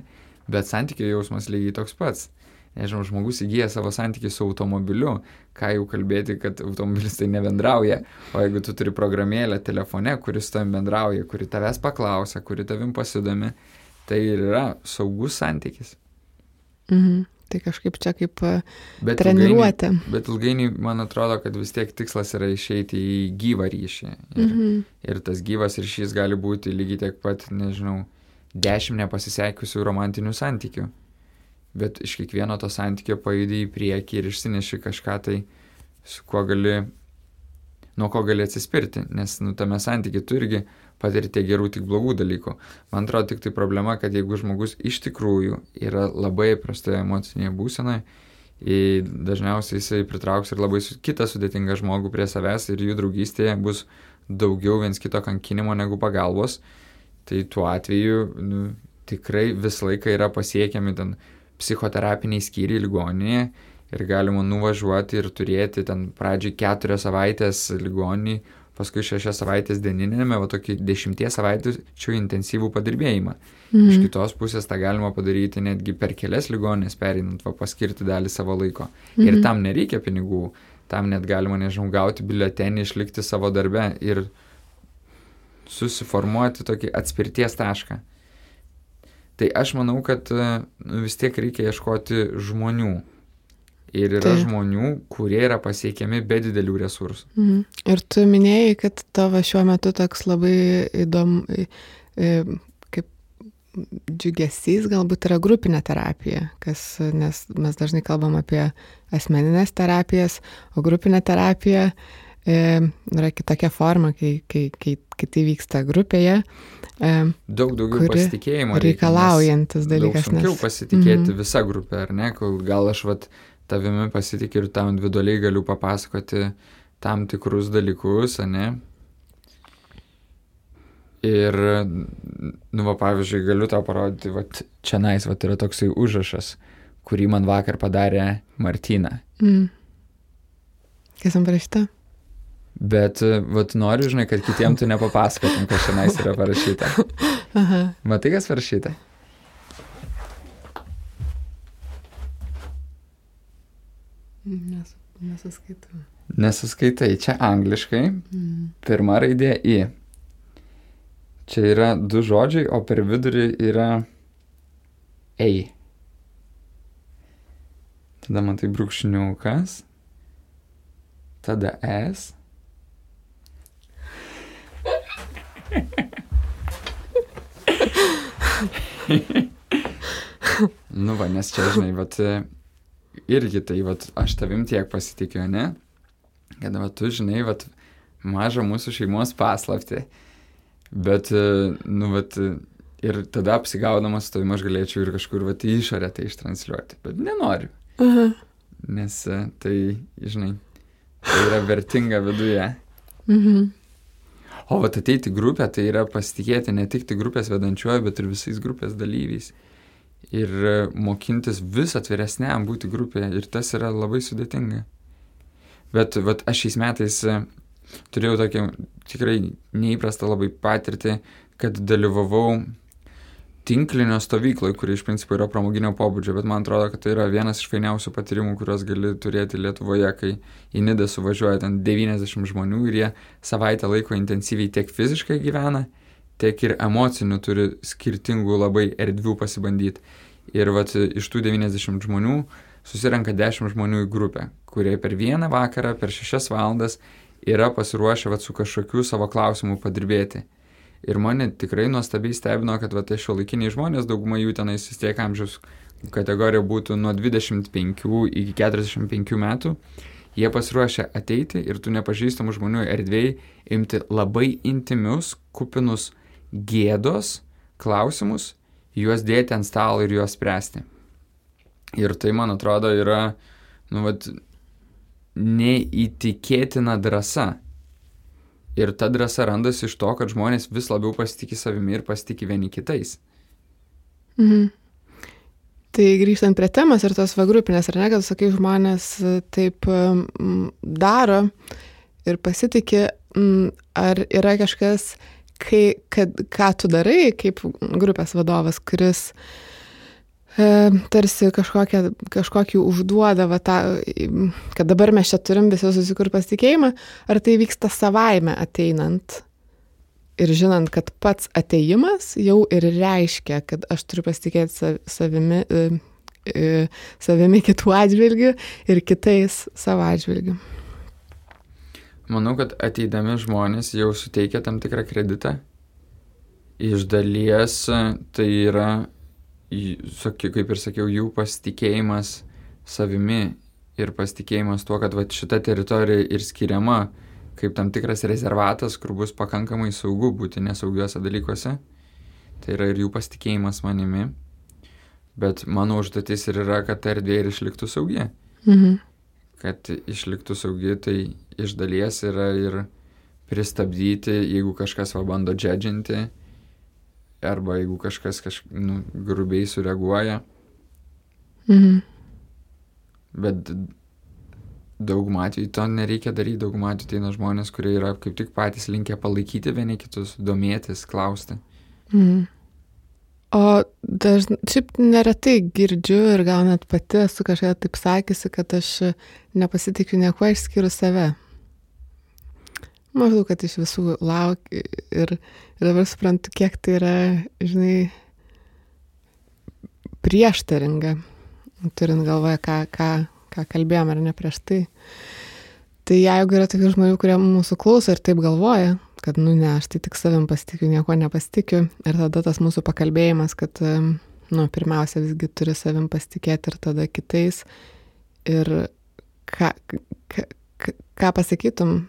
A: Bet santykio jausmas lygiai toks pats. Nežinau, žmogus įgyja savo santykį su automobiliu, ką jau kalbėti, kad automobilis tai nebendrauja, o jeigu tu turi programėlę telefone, kuris tavim bendrauja, kuri tavęs paklausia, kuri tavim pasidomi, tai ir yra saugus santykis.
B: Mhm. Tai kažkaip čia kaip e, bet treniruotė.
A: Ilgainiui, bet ilgainiui, man atrodo, kad vis tiek tikslas yra išeiti į gyvą ryšį. Ir, mhm. ir tas gyvas ryšys gali būti lygiai tiek pat, nežinau, dešimt nepasisekusių romantinių santykių. Bet iš kiekvieno to santykio pajudai į priekį ir išsineši kažką tai, su kuo gali, nuo ko gali atsispirti, nes nu, tame santykiai tu irgi patiri tiek gerų, tik blogų dalykų. Man atrodo tik tai problema, kad jeigu žmogus iš tikrųjų yra labai prastoje emocinėje būsenoje, dažniausiai jisai pritrauks ir labai kitą sudėtingą žmogų prie savęs ir jų draugystėje bus daugiau viens kito kankinimo negu pagalbos tai tuo atveju nu, tikrai visą laiką yra pasiekiami ten psichoterapiniai skyriai ligoninėje ir galima nuvažiuoti ir turėti ten pradžiai keturias savaitės ligoninį, paskui šešias savaitės dieninėme, va tokį dešimties savaičių intensyvų padirbėjimą. Mhm. Iš kitos pusės tą galima padaryti netgi per kelias ligoninės perinant, va paskirti dalį savo laiko. Mhm. Ir tam nereikia pinigų, tam net galima, nežinau, gauti biuletenį, išlikti savo darbe ir susiformuoti tokį atspirties tašką. Tai aš manau, kad nu, vis tiek reikia ieškoti žmonių. Ir yra tai. žmonių, kurie yra pasiekiami be didelių resursų.
B: Mhm. Ir tu minėjai, kad tavo šiuo metu toks labai įdomu, kaip džiugesys galbūt yra grupinė terapija, kas, nes mes dažnai kalbam apie asmeninės terapijas, o grupinė terapija e, yra kitokia forma, kai, kai, kai, kai tai vyksta grupėje.
A: E, daug daugiau pasitikėjimo.
B: Reikalaujantis dalykas.
A: Sunkiau nes... pasitikėti mm -hmm. visą grupę, ar ne, gal aš vat tavimi pasitikiu ir tau individualiai galiu papasakoti tam tikrus dalykus, ne, Ir, nu, va, pavyzdžiui, galiu tau parodyti, va, čia nais, va, yra toksai užrašas, kurį man vakar padarė Martina. Mm.
B: Kas man parašyta?
A: Bet, va, noriu, žinai, kad kitiem tu nepapasakotum, kas čia nais yra parašyta. Aha. Matai, kas parašyta?
B: Nes, nesuskaitau.
A: Nesuskaitai, čia angliškai. Mm. Pirma raidė į. Čia yra du žodžiai, o per vidurį yra ei. Tada matai brūkšniukas, tada es. <laughs> nu va, nes čia, žinai, vat, irgi tai, vat, aš tavim tiek pasitikiu, ne? Kad, va, tu žinai, vat, mažą mūsų šeimos paslapti. Bet, e, nu, vat, ir tada apsigaudamas su tavimi aš galėčiau ir kažkur, vat, į išorę tai ištranšiuoti. Bet nenoriu. Aha. Nes e, tai, žinai, tai yra vertinga viduje. Mhm. O vat ateiti grupę, tai yra pasitikėti ne tik tai grupės vedančiuoju, bet ir visais grupės dalyviais. Ir e, mokintis vis atviresniam būti grupėje. Ir tas yra labai sudėtinga. Bet vat, aš šiais metais turėjau tokią tikrai neįprastą labai patirtį, kad dalyvavau tinklinio stovykloje, kuri iš principo yra pramoginio pobūdžio, bet man atrodo, kad tai yra vienas iš fainiausių patyrimų, kuriuos gali turėti Lietuvoje, kai į Nidą suvažiuoja ten 90 žmonių ir jie savaitę laiko intensyviai tiek fiziškai gyvena, tiek ir emocinių turi skirtingų labai erdvių pasibandyti. Ir vat iš tų 90 žmonių susirenka 10 žmonių į grupę, kurie per vieną vakarą, per 6 valandas yra pasiruošę vat, su kažkokiu savo klausimu padirbėti. Ir mane tikrai nuostabiai stebino, kad va, tai šio laikiniai žmonės, dauguma jų tenais vis tiek amžiaus kategorija būtų nuo 25 iki 45 metų, jie pasiruošę ateiti ir tų nepažįstamų žmonių erdvėjai imti labai intimius, kupinus gėdos klausimus, juos dėti ant stalo ir juos spręsti. Ir tai, man atrodo, yra, nu, vat, neįtikėtina drąsa. Ir ta drąsa randasi iš to, kad žmonės vis labiau pasitikė savimi ir pasitikė vieni kitais.
B: Mhm. Tai grįžtant prie temos ir tos va grupinės, ar ne, kad sakai, žmonės e, taip um, daro ir pasitikė, ar yra kažkas, kai, kad, ką tu darai kaip grupės vadovas, kuris uh, E, tarsi kažkokią, kažkokį užduoda, va, tą, kad dabar mes čia turim visi susikur pasitikėjimą, ar tai vyksta savaime ateinant ir žinant, kad pats ateimas jau ir reiškia, kad aš turiu pasitikėti savimi, e, e, savimi kitų atžvilgių ir kitais savo atžvilgių.
A: Manau, kad ateidami žmonės jau suteikia tam tikrą kreditą. Iš dalies tai yra kaip ir sakiau, jų pasitikėjimas savimi ir pasitikėjimas tuo, kad va, šita teritorija ir skiriama kaip tam tikras rezervatas, kur bus pakankamai saugu būti nesaugiuose dalykuose. Tai yra ir jų pasitikėjimas manimi. Bet mano užduotis ir yra, kad ta erdvė ir išliktų saugi. Mhm. Kad išliktų saugi, tai iš dalies yra ir pristabdyti, jeigu kažkas va bando džedžinti, arba jeigu kažkas kaž, nu, grubiai sureaguoja. Mhm. Bet daugumą atveju to nereikia daryti, daugumą atveju tai žmonės, kurie yra kaip tik patys linkę palaikyti vieni kitus, domėtis, klausti. Mhm.
B: O dažnai, šiaip neretai girdžiu ir gal net pati esu kažką taip sakysi, kad aš nepasitikiu nieko išskyrus save maždaug, kad iš visų lauk ir, ir dabar suprantu, kiek tai yra, žinai, prieštaringa, turint galvoje, ką, ką, ką kalbėjom ar ne prieš tai. Tai jeigu yra tokių žmonių, kurie mūsų klauso ir taip galvoja, kad, nu ne, aš tai tik savim pasitikiu, nieko nepasitikiu. Ir tada tas mūsų pakalbėjimas, kad, nu, pirmiausia, visgi turi savim pasitikėti ir tada kitais. Ir ką, ką, ką pasakytum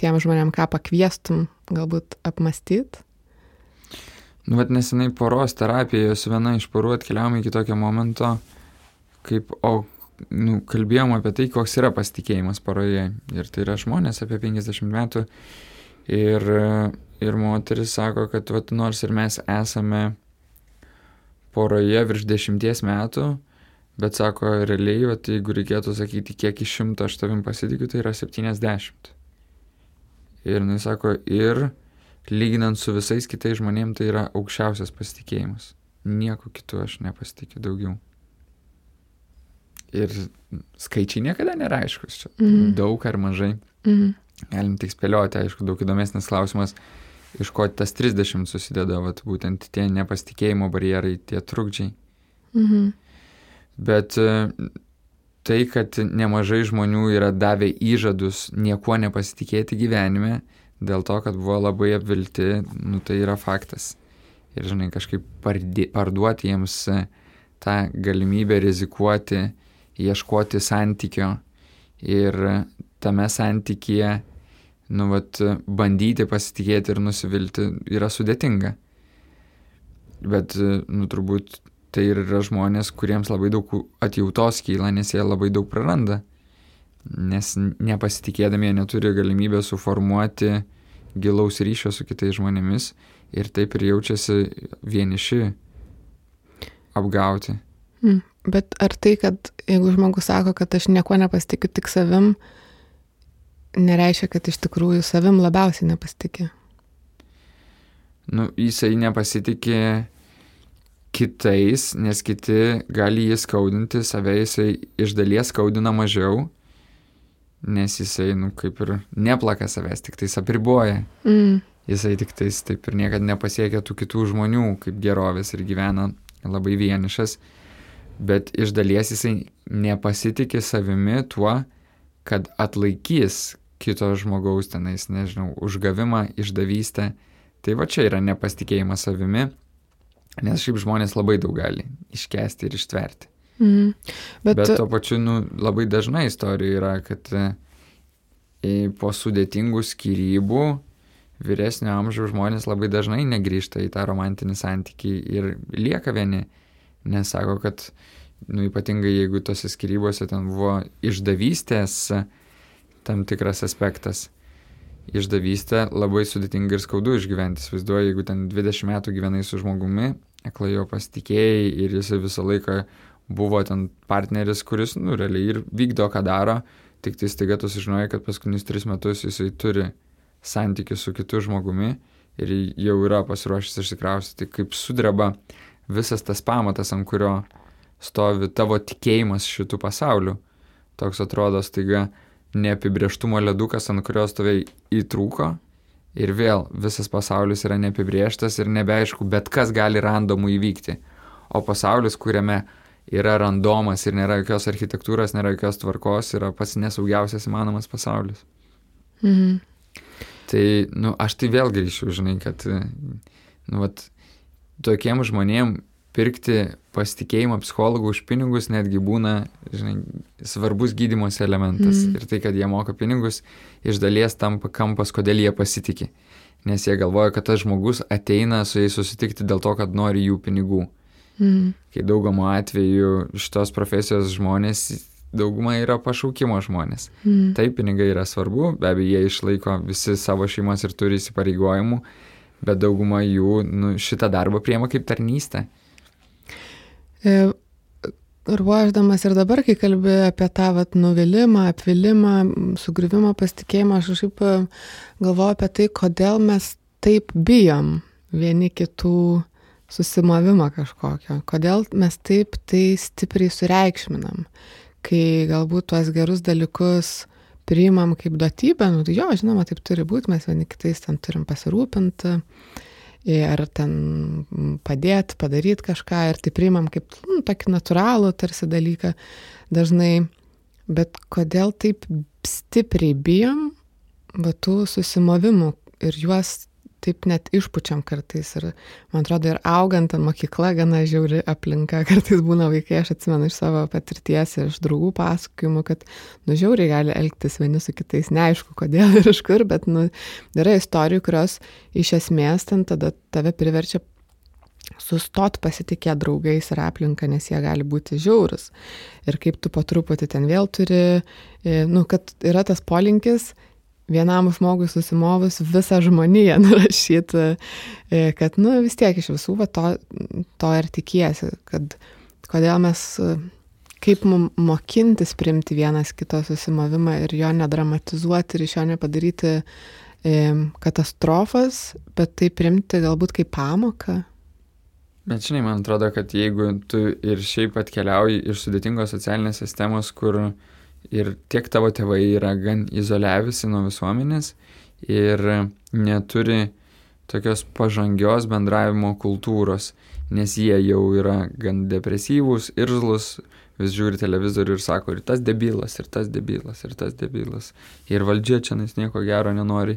B: tiem žmonėm, ką pakviestum galbūt apmastyti?
A: Nu, bet nesenai poros terapijos viena iš porų atkeliavom iki tokio momento, kaip, o, nu, kalbėjom apie tai, koks yra pasitikėjimas poroje. Ir tai yra žmonės apie 50 metų. Ir, ir moteris sako, kad vat, nors ir mes esame poroje virš dešimties metų, bet sako, realiai, vat, jeigu reikėtų sakyti, kiek iš šimto aš tavim pasitikiu, tai yra 70. Ir jis sako, ir lyginant su visais kitais žmonėmis, tai yra aukščiausias pasitikėjimas. Nieko kitų aš nepasitikiu daugiau. Ir skaičiai niekada nėra aiškus čia. Mm. Daug ar mažai. Mm. Galim tik spėlioti, aišku, daug įdomesnis klausimas, iš ko tas 30 susideda, vat, būtent tie nepasitikėjimo barjerai, tie trukdžiai. Mm. Bet e, tai, kad nemažai žmonių yra davę įžadus niekuo nepasitikėti gyvenime, dėl to, kad buvo labai apvilti, nu tai yra faktas. Ir, žinai, kažkaip pardė, parduoti jiems e, tą galimybę rizikuoti, ieškoti santykio ir tame santykėje, nu, vat, bandyti pasitikėti ir nusivilti yra sudėtinga. Bet, e, nu, turbūt tai ir yra žmonės, kuriems labai daug atjautos kyla, nes jie labai daug praranda nes nepasitikėdami jie neturi galimybę suformuoti gilaus ryšio su kitais žmonėmis ir taip ir jaučiasi vieniši, apgauti.
B: Mm. Bet ar tai, kad jeigu žmogus sako, kad aš nieko nepasitikiu tik savim, nereiškia, kad iš tikrųjų savim labiausiai nepasitikė?
A: Nu, jisai nepasitikė kitais, nes kiti gali jį skaudinti, save jisai iš dalies skaudina mažiau, nes jisai, nu, kaip ir neplaka savęs, tik tais apriboja. Mm. Jisai tik tais taip ir niekada nepasiekia tų kitų žmonių kaip gerovės ir gyvena labai vienišas, bet iš dalies jisai nepasitikė savimi tuo, kad atlaikys kito žmogaus tenais, nežinau, užgavimą, išdavystę. Tai va čia yra nepasitikėjimas savimi, nes šiaip žmonės labai daug gali iškesti ir ištverti. Mhm. Bet, Bet tuo pačiu nu, labai dažna istorija yra, kad e, po sudėtingų skirybų vyresnio amžiaus žmonės labai dažnai negrįžta į tą romantinį santykį ir lieka vieni, nes sako, kad nu, ypatingai jeigu tose skirybose ten buvo išdavystės tam tikras aspektas. Išdavystę labai sudėtinga ir skaudu išgyventi. Įsivaizduoju, jeigu ten 20 metų gyvenai su žmogumi, aklai jo pasitikėjai ir jisai visą laiką buvo ten partneris, kuris, nu, realiai ir vykdo, ką daro, tik tai staiga tu sužinojai, kad paskutinius tris metus jisai turi santykių su kitu žmogumi ir jau yra pasiruošęs išsikraustyti, kaip sudreba visas tas pamatas, ant kurio stovi tavo tikėjimas šitų pasaulių. Toks atrodo staiga neapibrieštumo ledukas, ant kurio stovai įtrūko ir vėl visas pasaulis yra neapibrieštas ir nebeaišku, bet kas gali randomų įvykti. O pasaulis, kuriame yra randomas ir nėra jokios architektūros, nėra jokios tvarkos, yra pats nesaugiausias įmanomas pasaulis. Mhm. Tai, nu, aš tai vėl grįšiu, žinai, kad, nu, vat, tokiem žmonėm pirkti pasitikėjimą psichologų už pinigus netgi būna, žinai, svarbus gydimos elementas. Mm. Ir tai, kad jie moka pinigus, iš dalies tampa kampas, kodėl jie pasitikė. Nes jie galvoja, kad tas žmogus ateina su jais susitikti dėl to, kad nori jų pinigų. Mm. Kai daugamo atveju šitos profesijos žmonės, dauguma yra pašaukimo žmonės. Mm. Taip, pinigai yra svarbu, be abejo, jie išlaiko visi savo šeimas ir turi įsipareigojimų, bet dauguma jų nu, šitą darbą priema kaip tarnystę.
B: E, ruoždamas ir dabar, kai kalbė apie tą vat, nuvilimą, apvilimą, sugriuvimą, pasitikėjimą, aš kažkaip e, galvoju apie tai, kodėl mes taip bijom vieni kitų susimavimą kažkokio. Kodėl mes taip tai stipriai sureikšminam, kai galbūt tuos gerus dalykus priimam kaip duotybę, nu tai jo, žinoma, taip turi būti, mes vieni kitais ten turim pasirūpinti ir ten padėti, padaryti kažką ir tai priimam kaip nu, tokį natūralų tarsi dalyką dažnai, bet kodėl taip stipriai bijom, va tų susimovimų ir juos taip net išpučiam kartais ir man atrodo ir augant mokykla gana žiauri aplinka <laughs> kartais būna vaikai aš atsimenu iš savo patirties ir iš draugų pasakojimų kad nu žiauriai gali elgtis vieni su kitais neaišku kodėl ir iš kur bet nu yra istorijų kurios iš esmės ten tada tave priverčia sustot pasitikėt draugais ir aplinka, nes jie gali būti žiaurus. Ir kaip tu po truputį ten vėl turi, e, nu, kad yra tas polinkis vienam žmogui susimovus visą žmoniją <laughs> nurašyti, e, kad, nu, vis tiek iš visų va, to, to ir tikiesi, kad kodėl mes, kaip mums mokintis primti vienas kito susimovimą ir jo nedramatizuoti ir iš jo nepadaryti e, katastrofas, bet tai primti galbūt kaip pamoką.
A: Bet žinai, man atrodo, kad jeigu tu ir šiaip atkeliauji iš sudėtingos socialinės sistemos, kur uh, ir tiek tavo tėvai yra gan izoliavisi nuo visuomenės ir neturi tokios pažangios bendravimo kultūros, nes jie jau yra gan depresyvūs, irzlus, vis žiūri televizorių ir sako, ir tas debilas, ir tas debilas, ir tas debilas. Ir valdžia čia nieko gero nenori.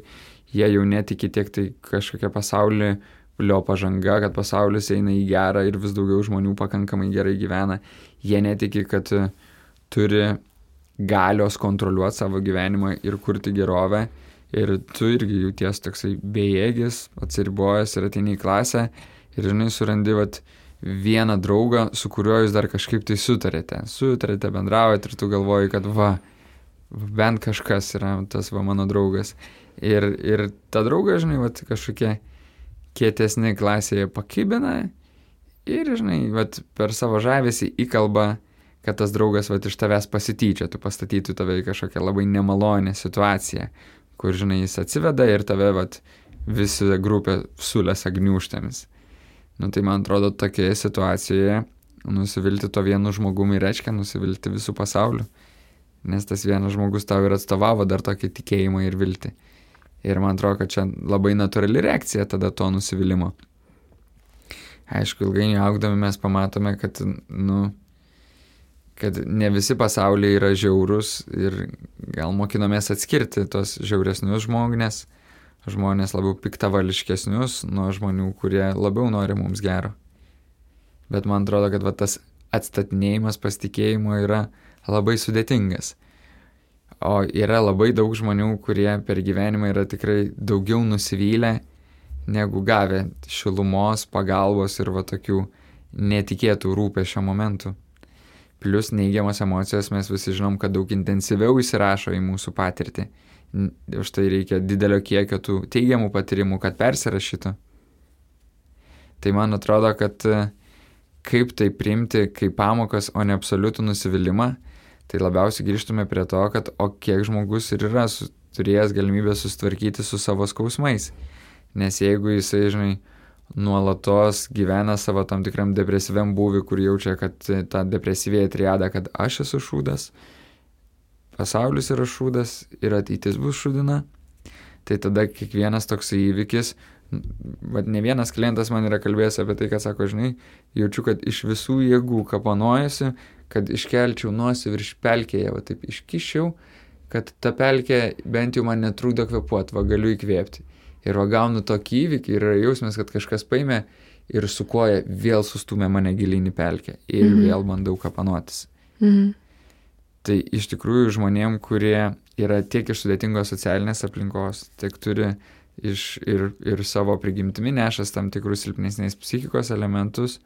A: Jie jau netiki tiek tai kažkokia pasaulio pažanga, kad pasaulis eina į gerą ir vis daugiau žmonių pakankamai gerai gyvena. Jie netiki, kad turi galios kontroliuoti savo gyvenimą ir kurti gerovę. Ir tu irgi jauties toksai bejėgis, atsiribojęs ir ateini į klasę ir žinai surandi vat, vieną draugą, su kuriuo jūs dar kažkaip tai sutarėte. Sutarėte, bendraujate ir tu galvoji, kad va, bent kažkas yra tas va mano draugas. Ir, ir ta drauga, žinai, vat, kažkokie kietesni klasėje pakibina ir, žinai, vat, per savo žavesį įkalba kad tas draugas vat iš tavęs pasityčiotų, pastatytų tave į kažkokią labai nemalonę situaciją, kur, žinai, jis atsiveda ir tave vat visi grupė sulėsa gniuštėmis. Nu tai man atrodo, tokioje situacijoje nusivilti to vienu žmogumi reiškia nusivilti visų pasauliu, nes tas vienas žmogus tau ir atstovavo dar tokį tikėjimą ir viltį. Ir man atrodo, kad čia labai natūrali reakcija tada to nusivylimą. Aišku, ilgainiui augdami mes pamatome, kad, nu, kad ne visi pasaulyje yra žiaurūs ir gal mokinomės atskirti tos žiauresnius žmonės, žmonės labiau piktavališkesnius nuo žmonių, kurie labiau nori mums gero. Bet man atrodo, kad va, tas atstatinėjimas pasitikėjimo yra labai sudėtingas. O yra labai daug žmonių, kurie per gyvenimą yra tikrai daugiau nusivylę negu gavę šilumos, pagalbos ir va tokių netikėtų rūpešio momentų. Plius neigiamas emocijos mes visi žinom, kad daug intensyviau įsirašo į mūsų patirtį. Už tai reikia didelio kiekio tų teigiamų patyrimų, kad persirašytų. Tai man atrodo, kad e, kaip tai priimti kaip pamokas, o ne absoliutų nusivylimą, tai labiausiai grįžtume prie to, kad o kiek žmogus ir yra su, turėjęs galimybę susitvarkyti su savo skausmais. Nes jeigu jisai, žinai, nuolatos gyvena savo tam tikram depresyviam būvi, kur jaučia, kad ta depresyvėja triada, kad aš esu šūdas, pasaulis yra šūdas ir ateitis bus šūdina, tai tada kiekvienas toks įvykis, bet ne vienas klientas man yra kalbėjęs apie tai, kad sako, žinai, jaučiu, kad iš visų jėgų kapanojasi, kad iškelčiau nosį virš pelkėje, va taip iškišiau, kad ta pelkė bent jau man netrūdo kvepuoti, va galiu įkvėpti ir va gaunu tokį įvykį ir yra jausmas, kad kažkas paėmė ir su koja vėl sustumė mane gilinį pelkę ir mhm. vėl bandau kapanotis. Mhm. Tai iš tikrųjų žmonėm, kurie yra tiek iš sudėtingos socialinės aplinkos, tiek turi iš, ir, ir savo prigimtimi nešas tam tikrus silpnesnės psichikos elementus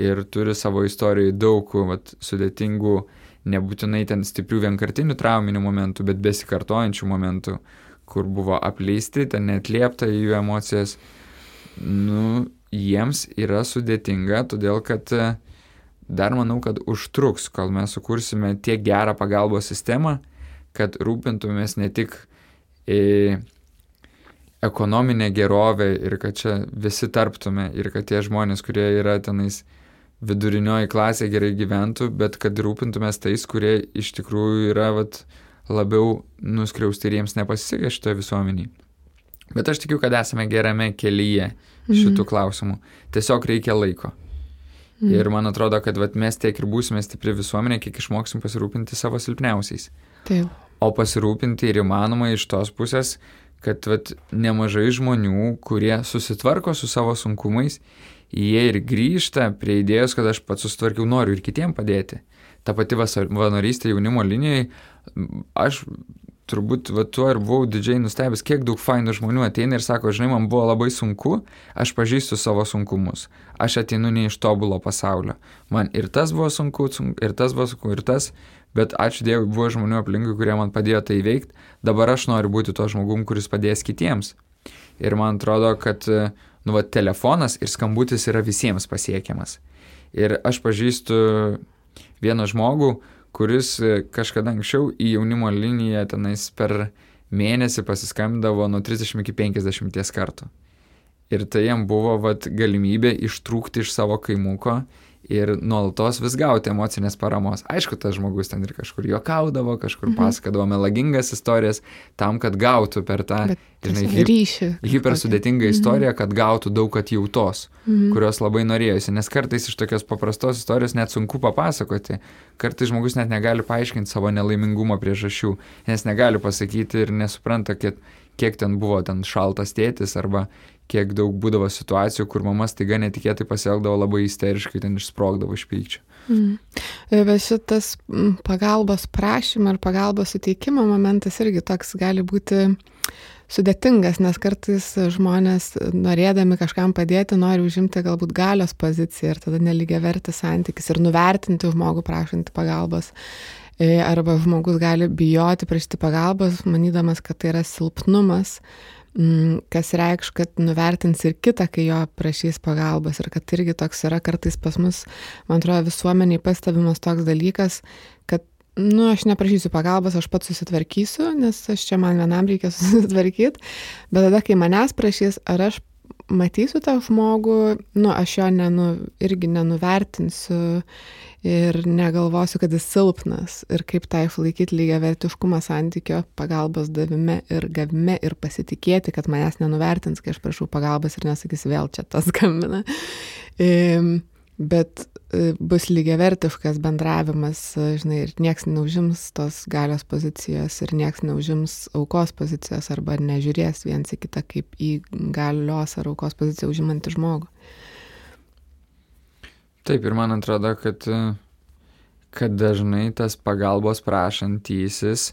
A: ir turi savo istorijoje daug vat, sudėtingų, nebūtinai ten stiprių vienkartinių trauminių momentų, bet besikartojančių momentų, kur buvo apleisti, ten netliepta į jų emocijas, nu, jiems yra sudėtinga, todėl kad e, dar manau, kad užtruks, kol mes sukursime tiek gerą pagalbos sistemą, kad rūpintumės ne tik į e, ekonominę gerovę ir kad čia visi tarptume ir kad tie žmonės, kurie yra tenais vidurinioji klasė gerai gyventų, bet kad rūpintumės tais, kurie iš tikrųjų yra vat, labiau nuskriausti ir jiems nepasisekė šitoje visuomeniai. Bet aš tikiu, kad esame gerame kelyje šitų mm. klausimų. Tiesiog reikia laiko. Mm. Ir man atrodo, kad vat, mes tiek ir būsime stipri visuomenė, kiek išmoksim pasirūpinti savo silpniausiais.
B: Taip.
A: O pasirūpinti ir įmanoma iš tos pusės, kad vat, nemažai žmonių, kurie susitvarko su savo sunkumais, jie ir grįžta prie idėjos, kad aš pats susitvarkiau, noriu ir kitiem padėti. Ta pati vanorystė jaunimo linijai, aš turbūt va, tuo ir buvau didžiai nustebęs, kiek daug fainų žmonių ateina ir sako, žinai, man buvo labai sunku, aš pažįstu savo sunkumus, aš ateinu ne iš tobulo pasaulio. Man ir tas buvo sunku, ir tas buvo sunku, ir tas, bet ačiū Dievui, buvo žmonių aplinkui, kurie man padėjo tai veikti, dabar aš noriu būti to žmogum, kuris padės kitiems. Ir man atrodo, kad, nu, va, telefonas ir skambutis yra visiems pasiekiamas. Ir aš pažįstu vieną žmogų, kuris kažkada anksčiau į jaunimo liniją tenais per mėnesį pasiskambindavo nuo 30 iki 50 kartų. Ir tai jam buvo vat, galimybė ištrūkti iš savo kaimuko ir nuolatos vis gauti emocinės paramos. Aišku, tas žmogus ten ir kažkur juokaudavo, kažkur mhm. pasakodavo melagingas istorijas tam, kad gautų per tą,
B: Bet, žinai, hi ryšį.
A: Hiper sudėtingą mhm. istoriją, kad gautų daug atjautos, mhm. kurios labai norėjusi. Nes kartais iš tokios paprastos istorijos net sunku papasakoti. Kartais žmogus net negali paaiškinti savo nelaimingumo priežasčių, nes negali pasakyti ir nesupranta, kad kiek ten buvo ten šaltas tėtis arba kiek daug būdavo situacijų, kur mama staiga netikėtai pasielgdavo labai isteriškai, ten išsprogdavo iš pykčio. Mm.
B: Bet šitas pagalbos prašymo ir pagalbos suteikimo momentas irgi toks gali būti sudėtingas, nes kartais žmonės norėdami kažkam padėti nori užimti galbūt galios poziciją ir tada neligia verti santykis ir nuvertinti žmogų prašantį pagalbos. E, arba žmogus gali bijoti prašyti pagalbos, manydamas, kad tai yra silpnumas kas reikš, kad nuvertins ir kitą, kai jo prašys pagalbos. Ir kad irgi toks yra kartais pas mus, man atrodo, visuomeniai pastebimas toks dalykas, kad, nu, aš neprašysiu pagalbos, aš pats susitvarkysiu, nes aš čia man vienam reikia <laughs> susitvarkyti, bet tada, kai manęs prašys, ar aš matysiu tą žmogų, nu, aš jo nenu, irgi nenuvertinsiu ir negalvosiu, kad jis silpnas ir kaip tą išlaikyti lygiai vertiškumą santykio pagalbos davime ir gavime ir pasitikėti, kad manęs nenuvertins, kai aš prašau pagalbos ir nesakys vėl čia tas skambina. Bet bus lygiavertiškas bendravimas, žinai, ir nieks neužims tos galios pozicijos ir nieks neužims aukos pozicijos arba nežiūrės viens į kitą kaip į galios ar aukos poziciją užimantį žmogų.
A: Taip, ir man atrodo, kad, kad dažnai tas pagalbos prašantysis,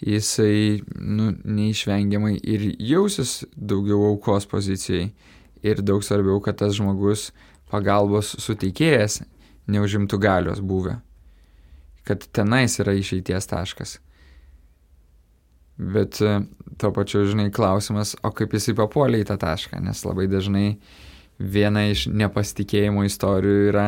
A: jisai nu, neišvengiamai ir jausis daugiau aukos pozicijai. Ir daug svarbiau, kad tas žmogus pagalbos suteikėjas neužimtų galios buvę. Kad tenais yra išeities taškas. Bet tuo pačiu, žinai, klausimas, o kaip jisai papuolė į tą tašką, nes labai dažnai viena iš nepasitikėjimo istorijų yra,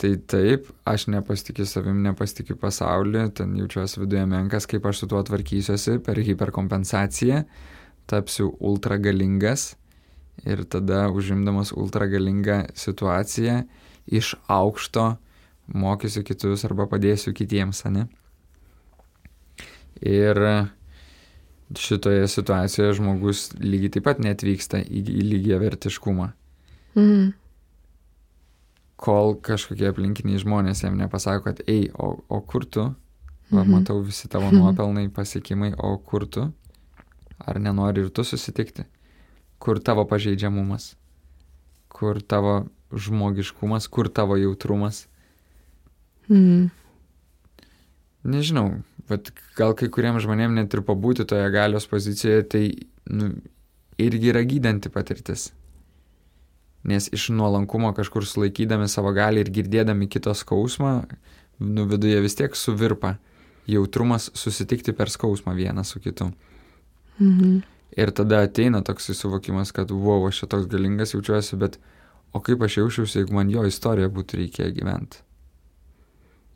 A: tai taip, aš nepasitikiu savim, nepasitikiu pasauliu, ten jaučiuosi viduje menkas, kaip aš su tuo tvarkysiuosi per hiperkompensaciją, tapsiu ultragalingas ir tada užimdamas ultragalingą situaciją iš aukšto mokysiu kitus arba padėsiu kitiems, ne? Ir šitoje situacijoje žmogus lygiai taip pat netvyksta į, į lygiai vertiškumą. Mhm. Kol kažkokie aplinkiniai žmonės jam nepasako, kad, ei, o, o kur tu? Va, mhm. matau visi tavo nuopelnai, pasiekimai, o kur tu? Ar nenori ir tu susitikti? Kur tavo pažeidžiamumas? Kur tavo žmogiškumas? Kur tavo jautrumas? Mhm. Nežinau, bet gal kai kuriems žmonėms net ir pabūti toje galios pozicijoje, tai nu, irgi yra gydanti patirtis nes iš nuolankumo kažkur sulaikydami savo gali ir girdėdami kito skausmą, nu viduje vis tiek suvirpa jautrumas susitikti per skausmą vienas su kitu. Mhm. Ir tada ateina toks suvokimas, kad wow, aš čia toks galingas jaučiuosi, bet o kaip aš jaučiausi, jeigu man jo istoriją būtų reikėję gyventi.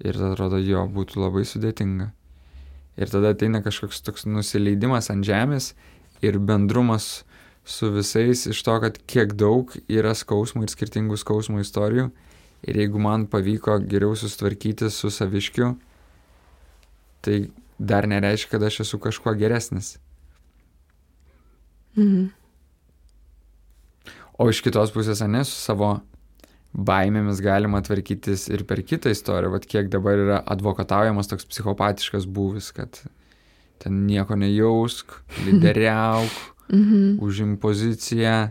A: Ir tada atrodo, jo būtų labai sudėtinga. Ir tada ateina kažkoks toks nusileidimas ant žemės ir bendrumas su visais iš to, kad kiek daug yra skausmų ir skirtingų skausmų istorijų. Ir jeigu man pavyko geriau sustvarkyti su saviškiu, tai dar nereiškia, kad aš esu kažkuo geresnis. Mhm. O iš kitos pusės, ne, su savo baimėmis galima tvarkytis ir per kitą istoriją. Vat kiek dabar yra advokataujamas toks psichopatiškas būvis, kad ten nieko nejausk, lyderiauk <laughs> mhm. užim poziciją,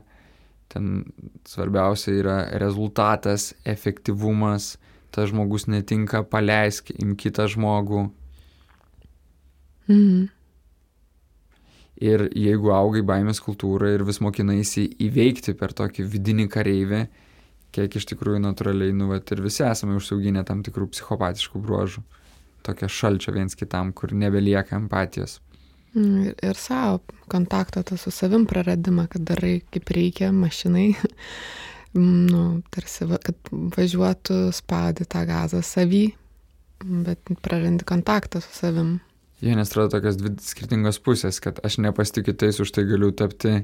A: ten svarbiausia yra rezultatas, efektyvumas, tas žmogus netinka, paleisk, im kitą žmogų. Mhm. Ir jeigu augai baimės kultūrą ir vis mokinaisi įveikti per tokį vidinį kareivį, kiek iš tikrųjų natūraliai, nu, vat, ir visi esame užsiauginę tam tikrų psichopatiškų bruožų. Tokia šalčio viens kitam, kur nebelieka empatijos.
B: Mm, ir, ir savo kontaktą tą su savim praradimą, kad darai kaip reikia mašinai, <laughs> nu, tarsi, va, kad važiuotų spaudi tą gazą savį, bet prarandi kontaktą su savim.
A: Jie nes atrodo tokios dvi skirtingos pusės, kad aš nepasitikiu tais, už tai galiu tapti,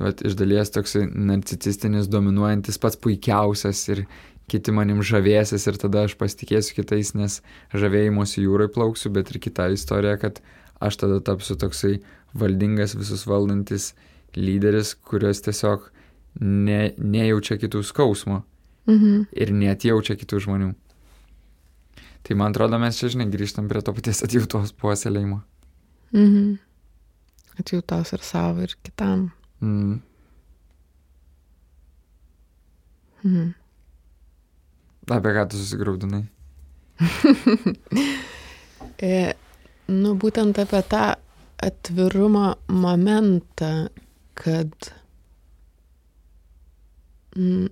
A: vat, iš dalies toksai narcisistinis, dominuojantis pats puikiausias ir kiti manim žavėsis ir tada aš pasitikėsiu kitais, nes žavėjimuosi jūrai plauksiu, bet ir kita istorija, kad aš tada tapsiu toksai valdingas, visus valdantis lyderis, kurios tiesiog ne, nejaučia kitų skausmo mhm. ir net jaučia kitų žmonių. Tai man atrodo, mes čia, žinai, grįžtam prie to paties atjautos puoselėjimo.
B: Mhm. Atjautos ir savo, ir kitam. Mhm.
A: Mhm. Apie ką tu susigraudinai? <laughs>
B: e, Nu, būtent apie tą atvirumo momentą, kad mm,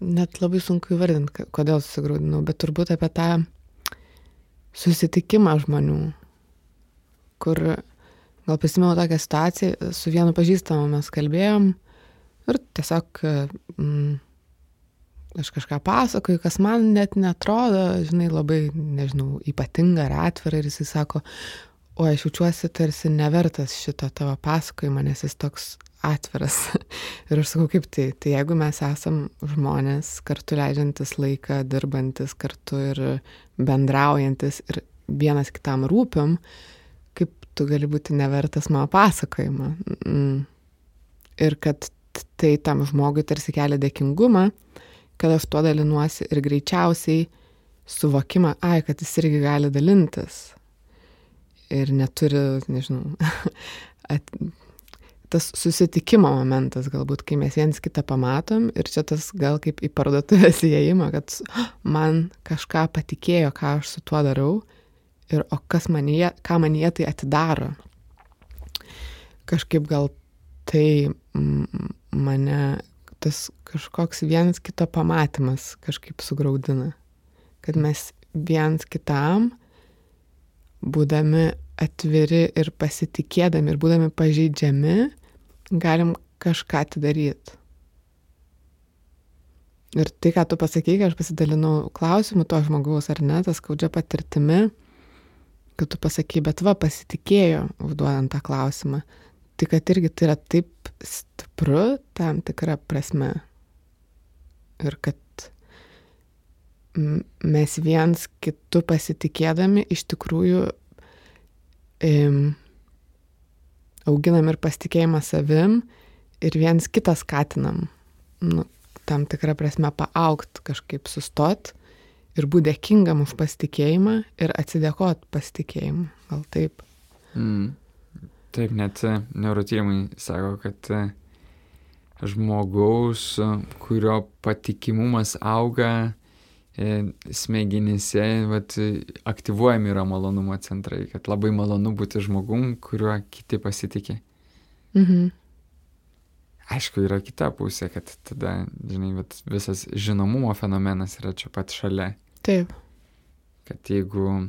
B: net labai sunku įvardinti, kodėl susigraudinau, bet turbūt apie tą susitikimą žmonių, kur gal prisimenu tokią situaciją, su vienu pažįstamu mes kalbėjom ir tiesiog mm, aš kažką pasakoju, kas man net netrodo, žinai, labai, nežinau, ypatinga ar atvira ir jisai sako, o aš jaučiuosi tarsi nevertas šito tavo pasakojimo, nes jis toks atviras. <laughs> ir aš sakau, kaip tai, tai jeigu mes esam žmonės, kartu leidžiantis laiką, dirbantis kartu ir bendraujantis ir vienas kitam rūpim, kaip tu gali būti nevertas mano pasakojimo. Mm. Ir kad tai tam žmogui tarsi kelia dėkingumą, kad aš tuo dalinuosi ir greičiausiai suvokimą, ai, kad jis irgi gali dalintis. Ir neturi, nežinau, <laughs> at, tas susitikimo momentas galbūt, kai mes viens kitą pamatom ir čia tas gal kaip į parduotuvės <laughs> įėjimą, kad man kažką patikėjo, ką aš su tuo darau ir o kas man jie, ką man jie tai atidaro. Kažkaip gal tai mane tas kažkoks vienas kito pamatymas kažkaip sugraudina. Kad mes vienas kitam, būdami atviri ir pasitikėdami ir būdami pažeidžiami, galim kažką atidaryti. Ir tai, ką tu pasakai, kai aš pasidalinau klausimu to žmogaus ar ne, tas skaudžia patirtimi, kad tu pasakai, bet va, pasitikėjo užduodant tą klausimą. Tai kad irgi tai yra taip stipru tam tikrą prasme. Ir kad mes viens kitu pasitikėdami iš tikrųjų im, auginam ir pasitikėjimą savim ir viens kitą skatinam. Nu, tam tikrą prasme paaugt, kažkaip sustot ir būti dėkingam už pasitikėjimą ir atsidėkot pasitikėjimą. Gal taip. Mm.
A: Taip, net e, neurotyrimai sako, kad e, žmogaus, e, kurio patikimumas auga, smegenyse vat, aktyvuojami yra malonumo centrai, kad labai malonu būti žmogum, kuriuo kiti pasitikė. Mhm. Aišku, yra kita pusė, kad tada, žinai, vat, visas žinomumo fenomenas yra čia pat šalia.
B: Taip.
A: Kad jeigu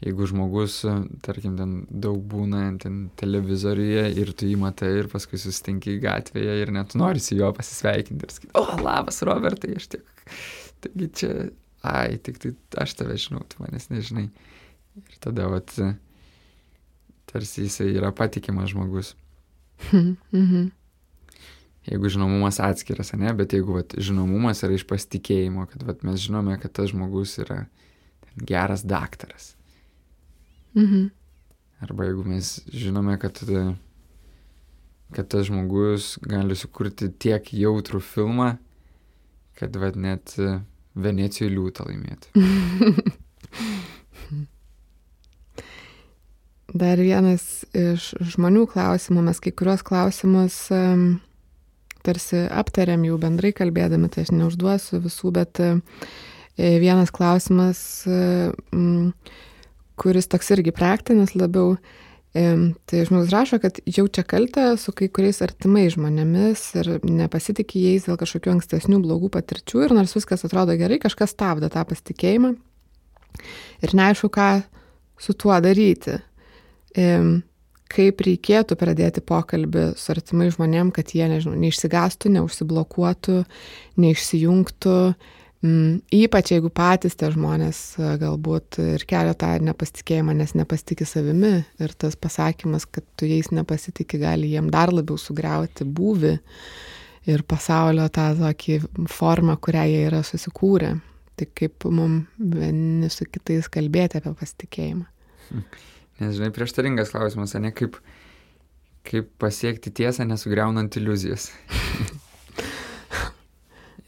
A: jeigu žmogus, tarkim, ten daug būna ten televizoriuje ir tu jį matai ir paskui susitinki gatvėje ir net nori su juo pasisveikinti ir sakyti, o, labas, Robertai, aš tik, taigi čia, ai, tik tai aš tave žinau, tu manęs nežinai. Ir tada, vat, tarsi jisai yra patikimas žmogus. Mhm. Jeigu žinomumas atskiras, ne, bet jeigu vat, žinomumas yra iš pasitikėjimo, kad vat, mes žinome, kad tas žmogus yra geras daktaras Mhm. Arba jeigu mes žinome, kad, kad tas žmogus gali sukurti tiek jautrų filmą, kad vad net Venecijoje liūtą laimėtų. <laughs>
B: dar vienas iš žmonių klausimų, mes kai kuriuos klausimus um, tarsi aptariam jau bendrai kalbėdami, tai aš neužduosiu visų, bet uh, vienas klausimas, uh, kuris toks irgi praktinis labiau, Tai žmogus rašo, kad jaučia kaltę su kai kuriais artimais žmonėmis ir nepasitikė jais dėl kažkokių ankstesnių blogų patirčių ir nors viskas atrodo gerai, kažkas stabdo tą pasitikėjimą ir neaišku, ką su tuo daryti. Kaip reikėtų pradėti pokalbį su artimai žmonėm, kad jie, nežinau, neišsigastų, neužsiblokuotų, neišsijungtų, Mm, ypač jeigu patys tie žmonės e, galbūt ir kelia tą nepasitikėjimą, nes nepasitikė savimi ir tas pasakymas, kad tu jais nepasitikė, gali jiem dar labiau sugriauti būvi ir pasaulio tą tokį formą, kurią jie yra susikūrę. Tai kaip mums vieni su kitais kalbėti apie pasitikėjimą. <laughs>
A: Nes, žinai, prieštaringas klausimas, ne kaip, kaip pasiekti tiesą nesugriaunant iliuzijas. <laughs>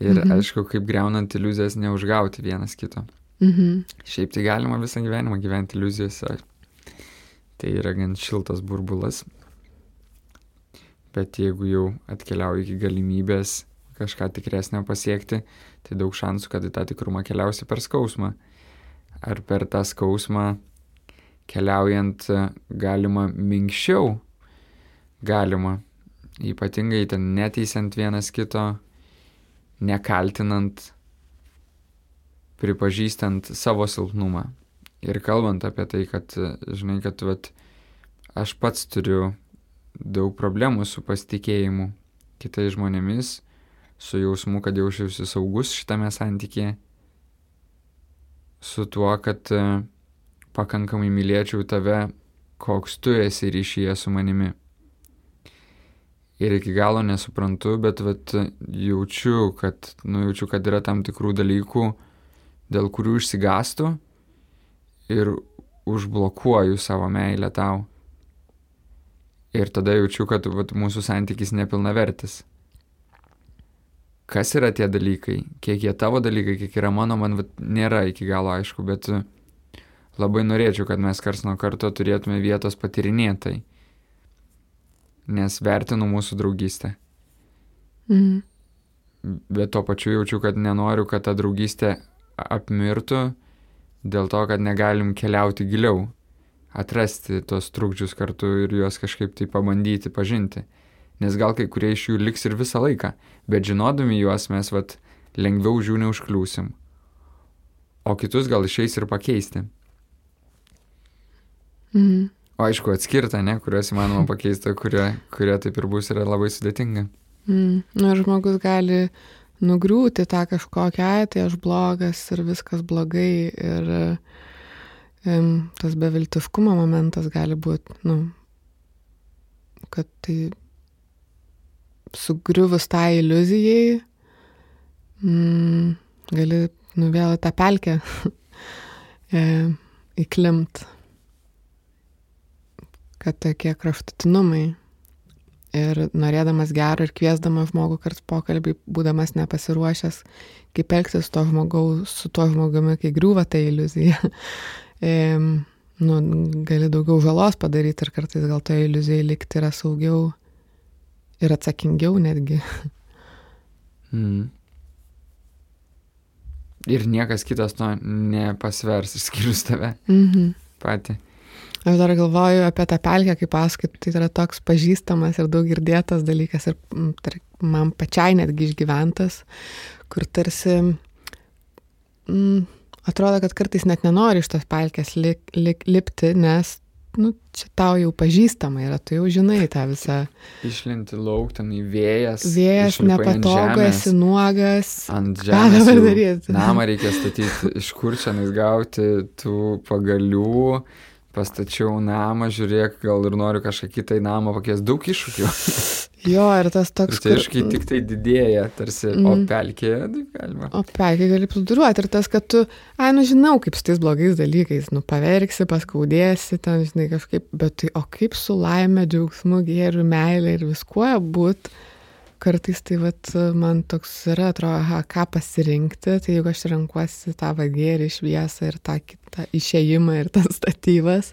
A: Ir mhm. aišku, kaip greunant iliuzijas neužgauti vienas kito. Mhm. Šiaip tai galima visą gyvenimą gyventi iliuzijose. Tai yra gan šiltas burbulas. Bet jeigu jau atkeliauji iki galimybės kažką tikresnio pasiekti, tai daug šansų, kad į tą tikrumą keliausi per skausmą. Ar per tą skausmą keliaujant galima minkščiau, galima, ypatingai ten neteisiant vienas kito, nekaltinant, pripažįstant savo silpnumą. Ir kalbant apie tai, kad, žinai, kad vat, aš pats turiu daug problemų su pasitikėjimu kitais žmonėmis, su jausmu, kad jaučiausi saugus šitame santykėje, su tuo, kad pakankamai mylėčiau tave, koks tu esi ryšyje su manimi ir iki galo nesuprantu, bet vat, jaučiu, kad, nu, jaučiu, kad yra tam tikrų dalykų, dėl kurių išsigastų ir užblokuoju savo meilę tau. Ir tada jaučiu, kad vat, mūsų santykis nepilnavertis. Kas yra tie dalykai, kiek jie tavo dalykai, kiek yra mano, man vat, nėra iki galo aišku, bet labai norėčiau, kad mes kars nuo karto turėtume vietos patirinėtai nes vertinu mūsų draugystę. Mhm. Bet tuo pačiu jaučiu, kad nenoriu, kad ta draugystė apmirtų dėl to, kad negalim keliauti giliau, atrasti tos trukdžius kartu ir juos kažkaip tai pabandyti pažinti. Nes gal kai kurie iš jų liks ir visą laiką, bet žinodami juos mes vat lengviau jų neužkliūsim. O kitus gal išeis ir pakeisti. Mhm. O aišku, atskirta, ne, kuriuos įmanoma pakeisti, kurie, kurie taip ir bus, yra labai sudėtinga.
B: Mm. Na, žmogus gali nugriūti tą kažkokią, tai aš blogas ir viskas blogai ir um, tas beviltiškumo momentas gali būti, nu, kad tai sugriuvus tą tai iliuzijai, mm, gali, nu, vėl tą pelkę <laughs> e, įklimt kad tokie kraštutinumai ir norėdamas gero ir kviesdamas žmogų karts pokalbį, būdamas nepasiruošęs, kaip elgtis to žmogaus, su tuo žmogumi, kai griūva ta iliuzija, <laughs> e, nu, gali daugiau žalos padaryti ir kartais gal toje iliuzijai likti yra saugiau ir atsakingiau netgi. <laughs>
A: Mm. Ir niekas kitas to nepasvers, išskyrus tave. Mhm. Pati.
B: Aš dar galvoju apie tą pelkę, kaip paskait, tai yra toks pažįstamas ir daug girdėtas dalykas ir tar, man pačiai netgi išgyventas, kur tarsi mm, atrodo, kad kartais net nenori iš tos pelkės li, li, lipti, nes nu, čia tau jau pažįstama yra, tu jau žinai tą visą.
A: Išlinti lauk, ten į vėjas.
B: Vėjas, nepatogu, esi nuogas.
A: Ant žemės. Ką dabar daryti? Namą reikia statyti, iš kur čia gauti tų pagalių pastačiau namą, žiūrėk, gal ir noriu kažką kitą į namą pakės daug iššūkių. <laughs>
B: Jo, ir tas toks...
A: Tai iššūkiai tik tai didėja, tarsi, mm. o pelkėje, tai galima.
B: O pelkėje gali plūduruoti ir tas, kad tu, ai, nu žinau, kaip su tais blogais dalykais, nu paverksi, paskaudėsi, ten, žinai, kažkaip, bet tai, o kaip su laime, džiaugsmu, gėriu, meilė ir viskuo būt kartais tai vat, man toks yra, atrodo, aha, ką pasirinkti, tai jeigu aš renkuosi tą vagėrį šviesą ir tą kitą išėjimą ir tas statybas,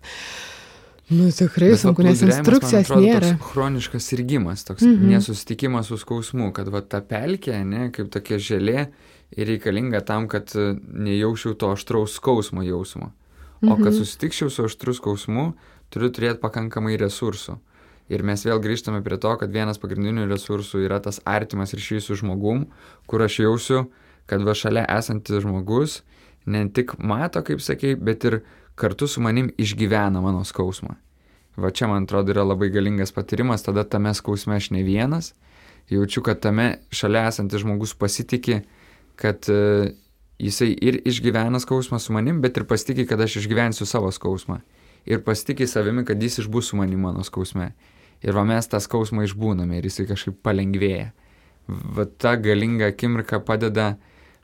B: Nu, tikrai
A: Bet va,
B: sunku, nes instrukcijos
A: atrodo,
B: nėra.
A: Toks chroniškas sirgymas, toks mm -hmm. nesusitikimas su skausmu, kad va ta pelkė, ne, kaip tokia želė, ir reikalinga tam, kad e, nejaučiau to aštraus skausmo jausmo. O kad
B: Mhm.
A: susitikčiau su aštrus skausmu, turiu turėti pakankamai resursų. Ir mes vėl grįžtame prie to, kad vienas pagrindinių resursų yra tas artimas ryšys su žmogum, kur aš jausiu, kad va šalia esantis žmogus ne tik mato, kaip sakei, bet ir kartu su manim išgyvena mano skausmą. Va čia, man atrodo, yra labai galingas patyrimas, tada tame skausme aš ne vienas, jaučiu, kad tame šalia esantis žmogus pasitikė, kad e, jisai ir išgyvena skausmą su manim, bet ir pasitikė, kad aš išgyvensiu savo skausmą. Ir pasitikė savimi, kad jis išbūs su manim mano skausme. Ir va mes tą skausmą išbūname ir jisai kažkaip palengvėja. Va ta galinga akimirka padeda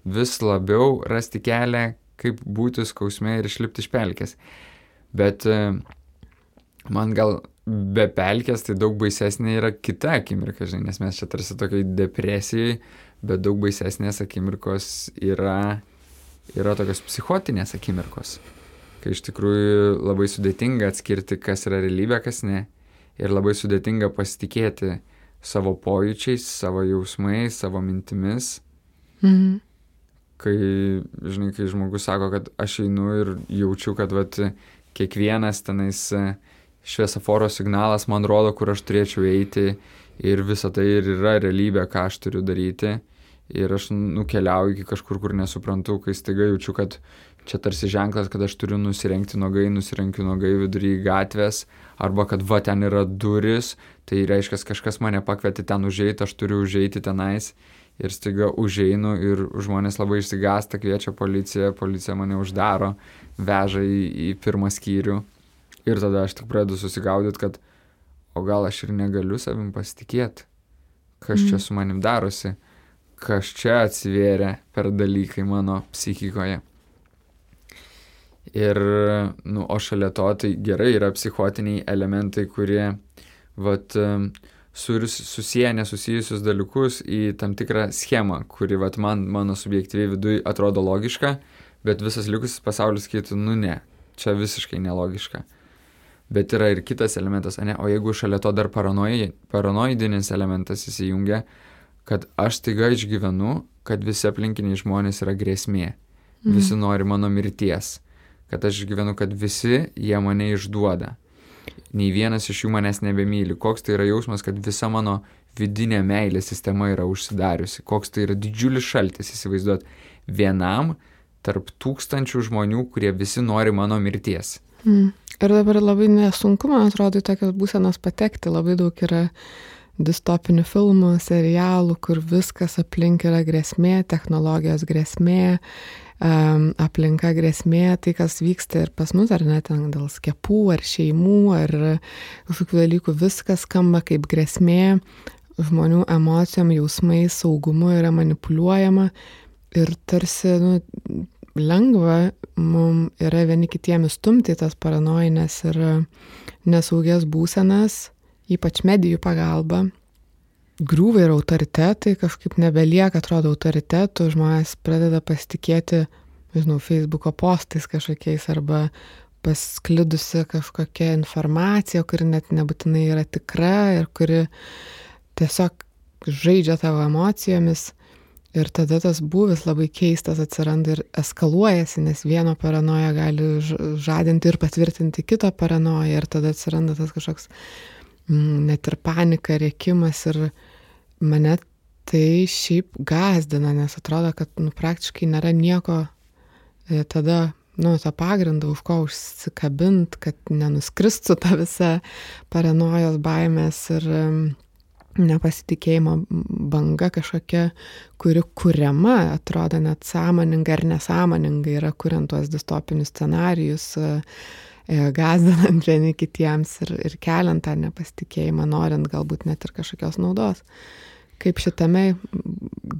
A: vis labiau rasti kelią, kaip būti skausme ir išlipti iš pelkės. Bet e, man gal be pelkės tai daug baisesnė yra kita akimirka, žinai, nes mes čia tarsi tokiai depresijai, bet daug baisesnės akimirkos yra, yra tokios psichotinės akimirkos, kai iš tikrųjų labai sudėtinga atskirti, kas yra realybė, kas ne. Ir labai sudėtinga pasitikėti savo pojūčiais, savo jausmais, savo mintimis
B: Mhm.
A: kai, žinai, kai žmogus sako, kad aš einu ir jaučiu, kad vat, kiekvienas tenais e, šviesoforo signalas man rodo, kur aš turėčiau eiti ir visa tai ir yra realybė, ką aš turiu daryti. Ir aš nukeliauju iki kažkur, kur nesuprantu, kai staiga jaučiu, kad čia tarsi ženklas, kad aš turiu nusirengti nogai, nusirenkiu nogai vidury gatvės, arba kad va ten yra duris, tai reiškia, kažkas mane pakvietė ten užeiti, aš turiu užeiti tenais ir staiga užeinu ir žmonės labai išsigąsta, kviečia policiją, policija mane uždaro, veža į, į pirmą skyrių ir tada aš tik pradedu susigaudyti, kad o gal aš ir negaliu savim pasitikėti, kas čia
B: Mm.
A: su manim darosi, kas čia atsivėrė per dalykai mano psichikoje. Ir, nu, o šalia to tai gerai yra psichotiniai elementai, kurie, vat, susiję nesusijusius dalykus į tam tikrą schemą, kuri, vat, man, mano subjektyviai viduje atrodo logiška, bet visas likusis pasaulis sakytų, nu ne, čia visiškai nelogiška. Bet yra ir kitas elementas, ne, o jeigu šalia to dar paranoji, paranoidinis elementas įsijungia, kad aš taiga išgyvenu, kad visi aplinkiniai žmonės yra grėsmė, visi nori mano mirties, kad aš išgyvenu, kad visi jie mane išduoda. Nei vienas iš jų manęs nebemyli. Koks tai yra jausmas, kad visa mano vidinė meilės sistema yra užsidariusi. Koks tai yra didžiulis šaltis, įsivaizduot, vienam tarp tūkstančių žmonių, kurie visi nori mano mirties.
B: Mm. Ir dabar labai nesunku, man atrodo, į tokias būsenas patekti. Labai daug yra distopinių filmų, serialų, kur viskas aplink yra grėsmė, technologijos grėsmė, um, aplinka grėsmė, tai kas vyksta ir pas mus, ar ne ten dėl skiepų, ar šeimų, ar kažkokių dalykų, viskas skamba kaip grėsmė, žmonių emocijom, jausmais, saugumu yra manipuliuojama ir tarsi nu, lengva mums yra vieni kitiem įstumti tas paranojines ir nesaugias būsenas, ypač medijų pagalba. Griūva ir autoritetai, kažkaip nebelieka, atrodo, autoritetų, žmonės pradeda pasitikėti, žinau, Facebook'o postais kažkokiais arba pasklidusi kažkokia informacija, kuri net nebūtinai yra tikra ir kuri tiesiog žaidžia tavo emocijomis. Ir tada tas būvis labai keistas atsiranda ir eskaluojasi, nes vieno paranoja gali žadinti ir patvirtinti kito paranoją ir tada atsiranda tas kažkoks net ir panika, rėkimas ir mane tai šiaip gazdina, nes atrodo, kad nu, praktiškai nėra nieko e, tada, nu, to pagrindo, už ko užsikabint, kad nenuskristų ta visa paranojos baimės ir em, nepasitikėjimo banga kažkokia, kuri kuriama, atrodo net sąmoningai ar nesąmoningai yra kuriant tuos distopinius scenarius, e, gazdinant vieni kitiems ir, ir keliant tą nepasitikėjimą, norint galbūt net ir kažkokios naudos. Kaip šitame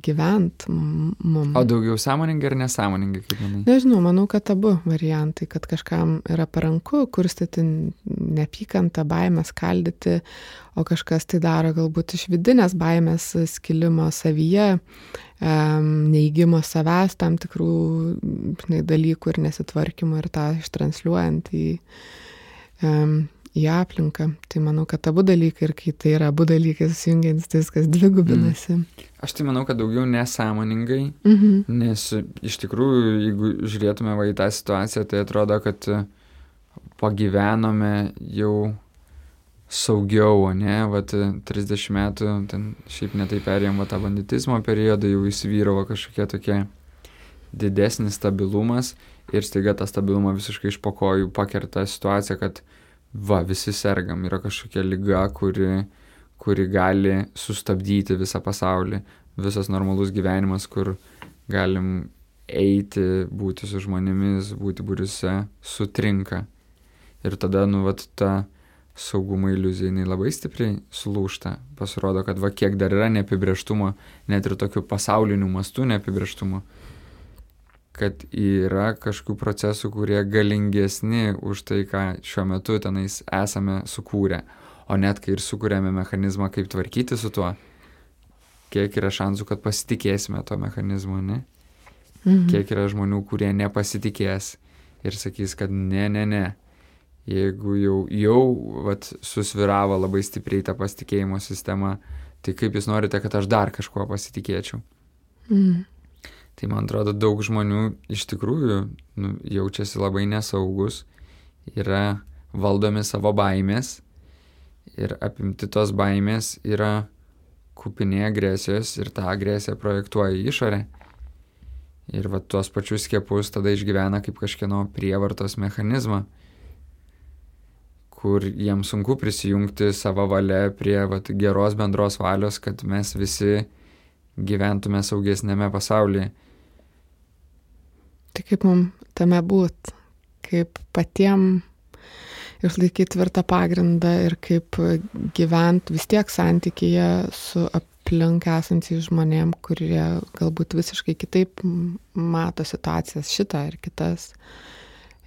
B: gyvent mums.
A: O daugiau sąmoningai ar nesąmoningai, kaip manai?
B: Nežinau, manau, kad abu variantai, kad kažkam yra paranku kurstyti neapykantą, baimę skaldyti, o kažkas tai daro galbūt iš vidinės baimės skilimo savyje, neįgymo savęs tam tikrų žinai, dalykų ir nesitvarkymo ir tą ištransliuojant į, į aplinką. Tai manau, kad abu dalykai ir kai tai yra abu dalykai susijungiantis, tai viskas dvigubinasi. Mm.
A: Aš tai manau, kad daugiau nesąmoningai,
B: Mhm.
A: nes iš tikrųjų, jeigu žiūrėtume va į tą situaciją, tai atrodo, kad pagyvenome jau saugiau, ne, vat e, 30 metų, ten šiaip netai perėjom va tą banditizmo periodą, jau įsivyravo kažkokie tokie didesnis stabilumas ir staiga tą stabilumą visiškai iš pokojų pakerta situacija, kad va, visi sergam, yra kažkokia lyga, kuri, kuri gali sustabdyti visą pasaulį, visas normalus gyvenimas, kur galim eiti, būti su žmonėmis, būti būriuose, sutrinka. Ir tada, nu, vat, ta saugumo iliuzija, jinai labai stipriai sulūšta. Pasirodo, kad va, kiek dar yra neapibrieštumo, net ir tokių pasaulinių mastų neapibrieštumo, kad yra kažkokių procesų, kurie galingesni už tai, ką šiuo metu tenais esame sukūrę. O net kai ir sukūrėme mechanizmą, kaip tvarkyti su tuo, kiek yra šansų, kad pasitikėsime to mechanizmu, ne?
B: Mhm.
A: Kiek yra žmonių, kurie nepasitikės ir sakys, kad ne, ne, ne. Jeigu jau, jau vat, susviravo labai stipriai ta pasitikėjimo sistema, tai kaip jūs norite, kad aš dar kažkuo pasitikėčiau?
B: Mhm.
A: Tai man atrodo, daug žmonių iš tikrųjų nu, jaučiasi labai nesaugus, yra valdomi savo baimės ir apimti tos baimės yra kupinė agresijos ir tą agresiją projektuoja į išorę. Ir va tuos pačius skiepus tada išgyvena kaip kažkieno prievartos mechanizmą, kur jiems sunku prisijungti savo valia prie vat, geros bendros valios, kad mes visi gyventume saugesnėme pasaulyje.
B: Tai kaip mums tame būt, kaip patiem išlaikyti tvirtą pagrindą ir kaip gyventi vis tiek santykyje su aplink esančiais žmonėm, kurie galbūt visiškai kitaip mato situacijas šitą ir kitas.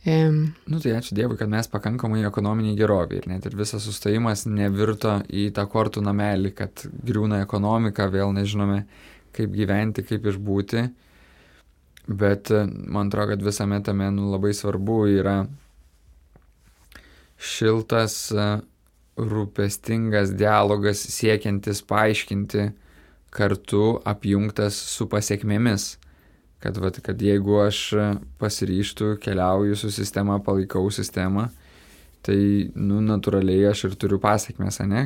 B: Em,
A: Nu tai ačiū Dievui, kad mes pakankamai ekonominiai geroviai ir net ir visas sustojimas nevirto į tą kortų namelį, kad griūna ekonomika, vėl nežinome, kaip gyventi, kaip išbūti. Bet e, man atrodo, kad visame tame nu, labai svarbu yra šiltas, e, rūpestingas dialogas siekiantis paaiškinti kartu apjungtas su pasiekmėmis. Kad, vat, kad jeigu aš pasiryštų, keliauju su sistema, palaikau sistemą, tai, nu, natūraliai aš ir turiu pasiekmes, ne?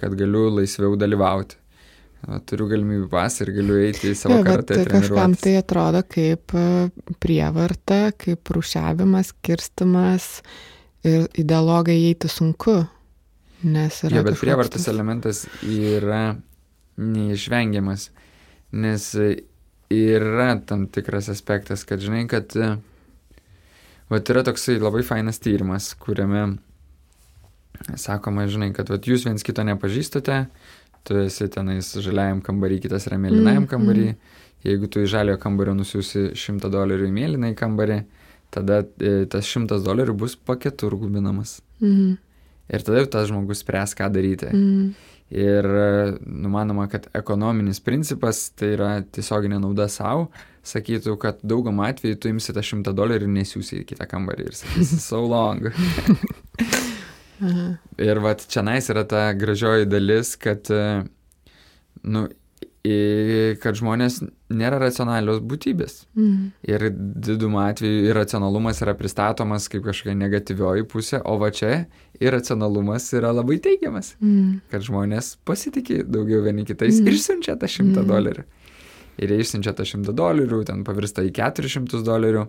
A: Kad galiu laisviau dalyvauti. Va, turiu galimybę pas ir galiu eiti į savo
B: bet
A: karatę
B: kažkam tai atrodo kaip e, prievarta, kaip rušiavimas, kirstimas ir į dialogą įeiti sunku. Nes yra
A: Jo, bet prievartas
B: tas-
A: elementas yra neišvengiamas, nes yra tam tikras aspektas, kad žinai, kad vat yra toksai labai fainas tyrimas, kuriame sakoma, žinai, kad vat jūs viens kito nepažįstate, tu esi tenais žaliajam kambarį, kitas yra mėlynajam
B: Mm,
A: kambarį, jeigu tu iš žaliojo kambario nusiųsi 100 dolerių į mėlynąjį kambarį, tada e, tas 100 dolerių bus paketur gubinamas.
B: Mhm.
A: Ir tada jau tas žmogus spręs, ką daryti.
B: Mhm.
A: Ir numanoma, kad ekonominis principas, tai yra tiesioginė nauda savo, sakytų, kad daugam atveju tu imsi tą šimtą dolerių ir nesiūsi į kitą kambarį ir sakysi, so long. <laughs> Ir vat čia nais yra ta gražioji dalis, kad, e, nu, kad žmonės nėra racionalios būtybės.
B: Mhm.
A: Ir didumą atveju irracionalumas yra pristatomas kaip kažkokia negatyvioji pusė, o va čia irracionalumas yra labai teigiamas.
B: Mhm.
A: kad žmonės pasitikė daugiau vieni kitais
B: Mhm.
A: ir siunčia tą šimtą
B: Mhm.
A: dolerių. Ir jie išsiunčia tą šimtą dolerių, ten pavirsta į keturis šimtus dolerių.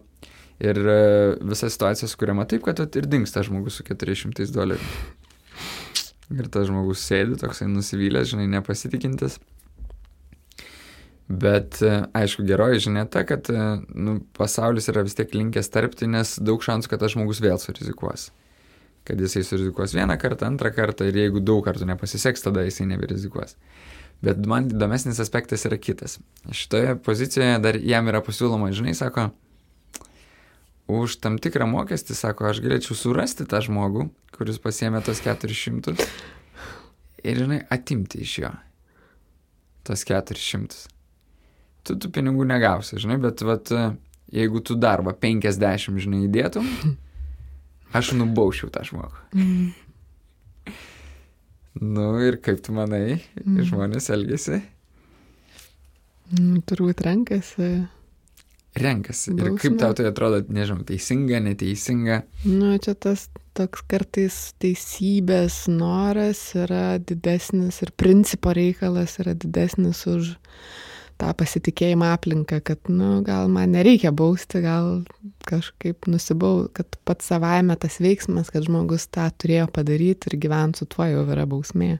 A: Ir e, visa situacija skuriama taip, kad ir dinksta žmogus su keturiais šimtais dolerių. Ir tas žmogus sėdi toksai nusivylęs, žinai, nepasitikintis. Bet e, aišku, geroji žinia ta, kad e, nu, pasaulis yra vis tiek linkęs tarpti, nes daug šansų, kad tas žmogus vėl surizikuos kad jisai surizikuos vieną kartą, antrą kartą ir jeigu daug kartų nepasiseks, tada jisai neberizikuos. Bet man įdomesnis aspektas yra kitas. Šitoje pozicijoje dar jam yra pasiūloma, žinai, sako, už tam tikrą mokestį, sako, aš galėčiau surasti tą žmogų, kuris pasiemė tos 400 ir, žinai, atimti iš jo tos 400. Tu tų pinigų negausi, žinai, bet, vat, jeigu tu darbą 50, žinai, įdėtum, <laughs> aš nubaušiau tą žmogų.
B: Mhm.
A: Nu ir kaip tu manai, mm. žmonės elgesi?
B: Nu, turbūt renkasi.
A: Renkasi. Bausmę. Ir kaip tau tai atrodo, nežinau, teisinga, neteisinga?
B: Nu, čia tas toks kartais teisybės noras yra didesnis ir principo reikalas yra didesnis už tą pasitikėjimą aplinką, kad, nu, gal man nereikia bausti, gal kažkaip nusibau, kad pats savaime tas veiksmas, kad žmogus tą turėjo padaryti ir gyventi su tuo jau yra bausmė.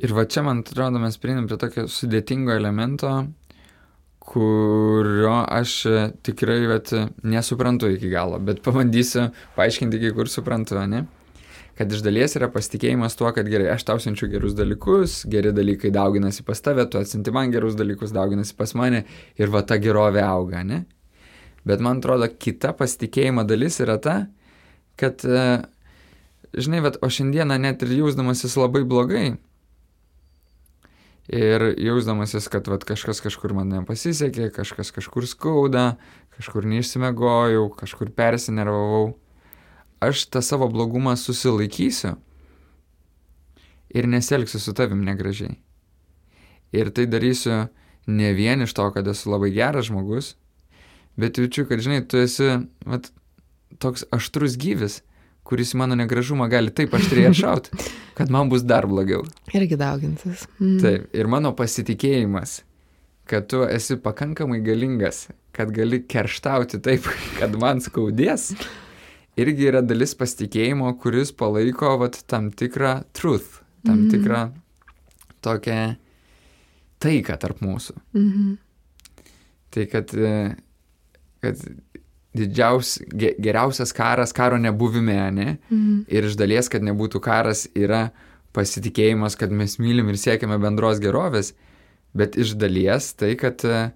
A: Ir va čia, man atrodo, mes prieinam prie tokio sudėtingo elemento, kurio aš tikrai vet, nesuprantu iki galo, bet pabandysiu paaiškinti, iki kur suprantu, ne? Kad iš dalies yra pasitikėjimas tuo, kad gerai, aš tau siunčiu gerus dalykus, geri dalykai dauginasi pas tave, tu atsinti man gerus dalykus, dauginasi pas mane ir va ta gerovė auga, ne? Bet man atrodo, kita pasitikėjimo dalis yra ta, kad, e, žinai, bet, o šiandieną net ir jausdamasis labai blogai, ir jausdamasis, kad vat, kažkas kažkur man nepasisekė, kažkas kažkur skauda, kažkur neišsimegojau, kažkur persinervavau, aš tą savo blogumą susilaikysiu ir nesielgsiu su tavim negražiai. Ir tai darysiu ne vien iš to, kad esu labai geras žmogus, bet jaučiu, kad, žinai, tu esi vat, toks aštrus gyvis, kuris mano negražumą gali taip aštriai <laughs> atšauti, kad man bus dar blogiau.
B: Irgi daugintis. Mm.
A: Taip, ir mano pasitikėjimas, kad tu esi pakankamai galingas, kad gali kerštauti taip, kad man skaudės, irgi yra dalis pasitikėjimo, kuris palaiko vat, tam tikrą truth, tam mm tikrą tokią taiką tarp mūsų. Mm -hmm. Tai kad, e, kad didžiaus, geriausias karas karo nebuvime, ne? Mhm. Ir iš dalies, kad nebūtų karas, yra pasitikėjimas, kad mes mylim ir siekiame bendros gerovės, bet iš dalies tai, kad, e,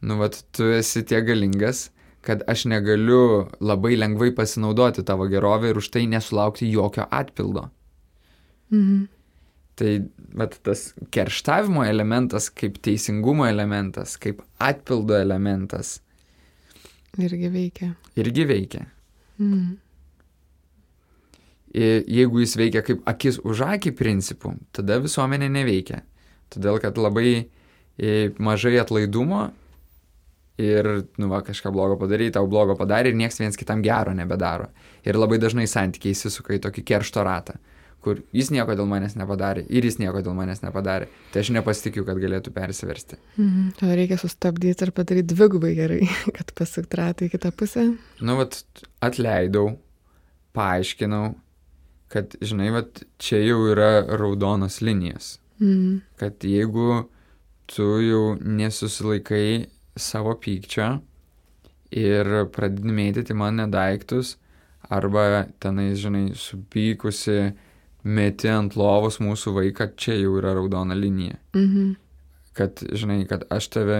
A: nu, vat, tu esi tiek galingas, kad aš negaliu labai lengvai pasinaudoti tavo gerovę ir už tai nesulaukti jokio atpildo. Mhm. Tai bet tas kerštavimo elementas kaip teisingumo elementas, kaip atpildo elementas.
B: Irgi veikia.
A: Irgi veikia. Mhm. Jeigu jis veikia kaip akis už akį principų, tada visuomenė neveikia. Todėl, kad labai mažai atlaidumo ir, nu, va, kažką blogo padarai, tau blogo padarė ir nieks viens kitam gero nebedaro. Ir labai dažnai santykiai įsisuka į tokį keršto ratą, kur jis nieko dėl manęs nepadarė ir jis nieko dėl manęs nepadarė. Tai aš nepasitikiu, kad galėtų persiversti.
B: Mhm. O reikia sustabdyti ir padaryti dvigubai gerai, <laughs> kad pasukti ratą į kitą pusę.
A: Nu, vat, atleidau, paaiškinau, kad, žinai, vat, čia jau yra raudonos linijos. Mhm. Kad jeigu tu jau nesusilaikai savo pykčio ir pradedi mėtyti mane daiktus, arba tenai, žinai, supykusi meti ant lovos mūsų vaiką, čia jau yra raudona linija. Mhm. Kad, žinai, kad aš tave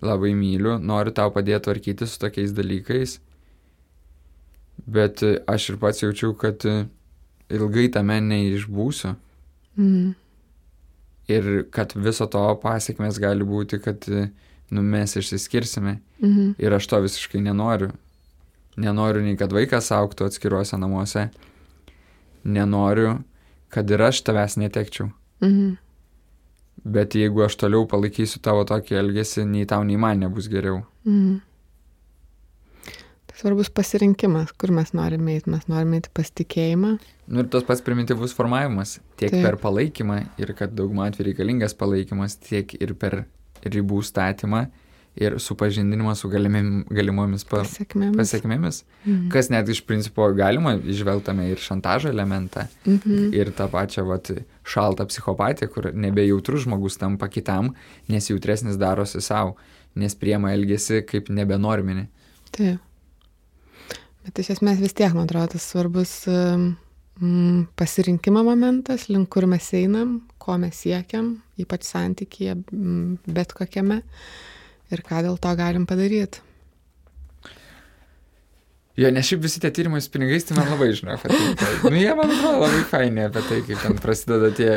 A: labai myliu, noriu tau padėti tvarkyti su tokiais dalykais, bet aš ir pats jaučiu, kad ilgai tame neišbūsiu. Mhm. Ir kad viso to pasiekmes gali būti, kad nu mes išsiskirsime. Mhm. Ir aš to visiškai nenoriu. Nenoriu nei kad vaikas auktų atskiruose namuose. Nenoriu, kad ir aš tavęs netekčiau. Mhm. Bet jeigu aš toliau palaikysiu tavo tokį elgesį, nei tau, nei man nebus geriau. Mhm.
B: Svarbus pasirinkimas, kur mes norime eiti. Mes norime eiti pasitikėjimą.
A: Nu ir tas pats primityvus formavimas. Tiek Taip. per palaikymą ir kad daugumą atveju reikalingas palaikymas, tiek ir per ribų statymą ir supažindinimą su galimim, galimomis pa, pasiekmėmis, pasiekmėmis mhm. kas net iš principo galima išvelgtame ir šantažo elementą, mhm. ir tą pačią vat, šaltą psichopatiją, kur nebejautrus žmogus tampa kitam, nes jautresnis darosi savo, nes priema elgesi kaip nebenorminį.
B: Taip. Bet iš esmės vis tiek, man atrodo, tas svarbus mm, pasirinkimo momentas, link kur mes einam, ko mes siekiam, ypač santykėje, bet kokiame ir ką dėl to galim padaryti.
A: Jo, nes šiaip visi tie tyrimai su pinigais, tai man labai žinau, patinka. Nu, jie man atrodo labai faini apie tai, kaip ten prasideda tie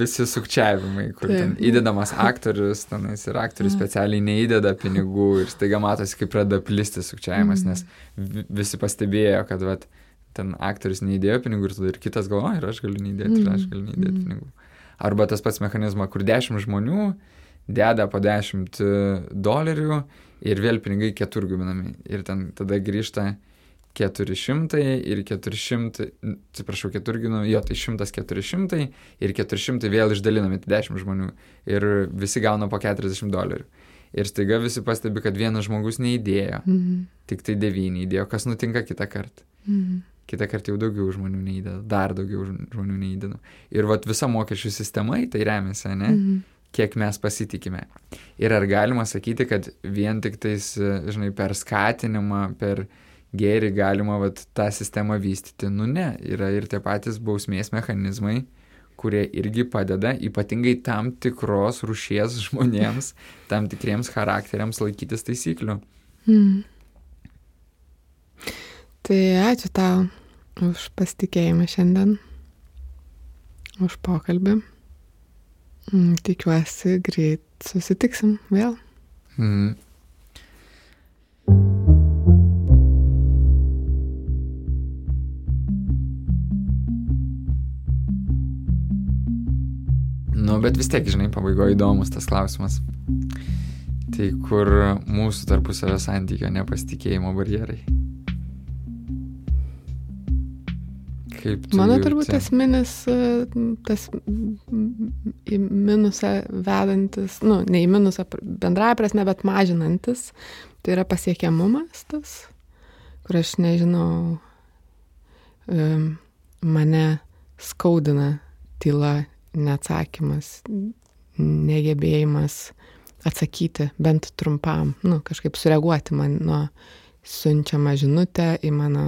A: visi sukčiavimai, kur ten įdedamas aktorius, tenais ir aktorius mm. specialiai neįdeda pinigų ir staiga matosi, kaip pradeda plisti sukčiavimas, mm. nes visi pastebėjo, kad vat, ten aktorius neįdėjo pinigų ir tada ir kitas galvoja, ir aš galiu neįdėti, ir aš
B: Mhm.
A: galiu neįdėti pinigų. Arba tas pats mechanizmas, kur 10 žmonių deda po 10 dolerių ir vėl pinigai keturguminami. Ir ten tada grįžta 400 ir 400, atsiprašau, keturginami, jo, tai 100, 400 ir 400 vėl išdalinami 10 žmonių ir visi gauna po 40 dolerių. Ir staiga visi pastebi, kad vienas žmogus neįdėjo,
B: Mhm.
A: tik tai 9 įdėjo. Kas nutinka kitą kartą?
B: Mhm.
A: Kitą kartą jau daugiau žmonių neįdeda, dar daugiau žmonių neįdeda. Ir vat visa mokesčių sistema į tai remiasi, ne?
B: Mhm.
A: Kiek mes pasitikime. Ir ar galima sakyti, kad vien tik tais, žinai, per skatinimą, per gėrį galima vat, tą sistemą vystyti? Nu ne, yra ir tie patys bausmės mechanizmai, kurie irgi padeda ypatingai tam tikros rušies <laughs> žmonėms, tam tikriems charakteriams laikytis taisyklių.
B: Mhm. Tai ačiū tau už pasitikėjimą šiandien, už pokalbį. Mm, Tikiuosi, greit susitiksim vėl.
A: Mhm. Nu, bet vis tiek, žinai, pabaigoje įdomus tas klausimas. Tai kur mūsų tarpusavio santykio nepasitikėjimo barjerai? Kaip
B: Mano turbūt esminis, e, tas į minusą vedantis, nu, ne į minusą bendrąja prasme, bet mažinantis, tai yra pasiekiamumas tas, kur aš nežinau, mane skaudina tyla, neatsakymas, negebėjimas atsakyti bent trumpam, nu, kažkaip sureaguoti man nuo siunčiamą žinutę į mano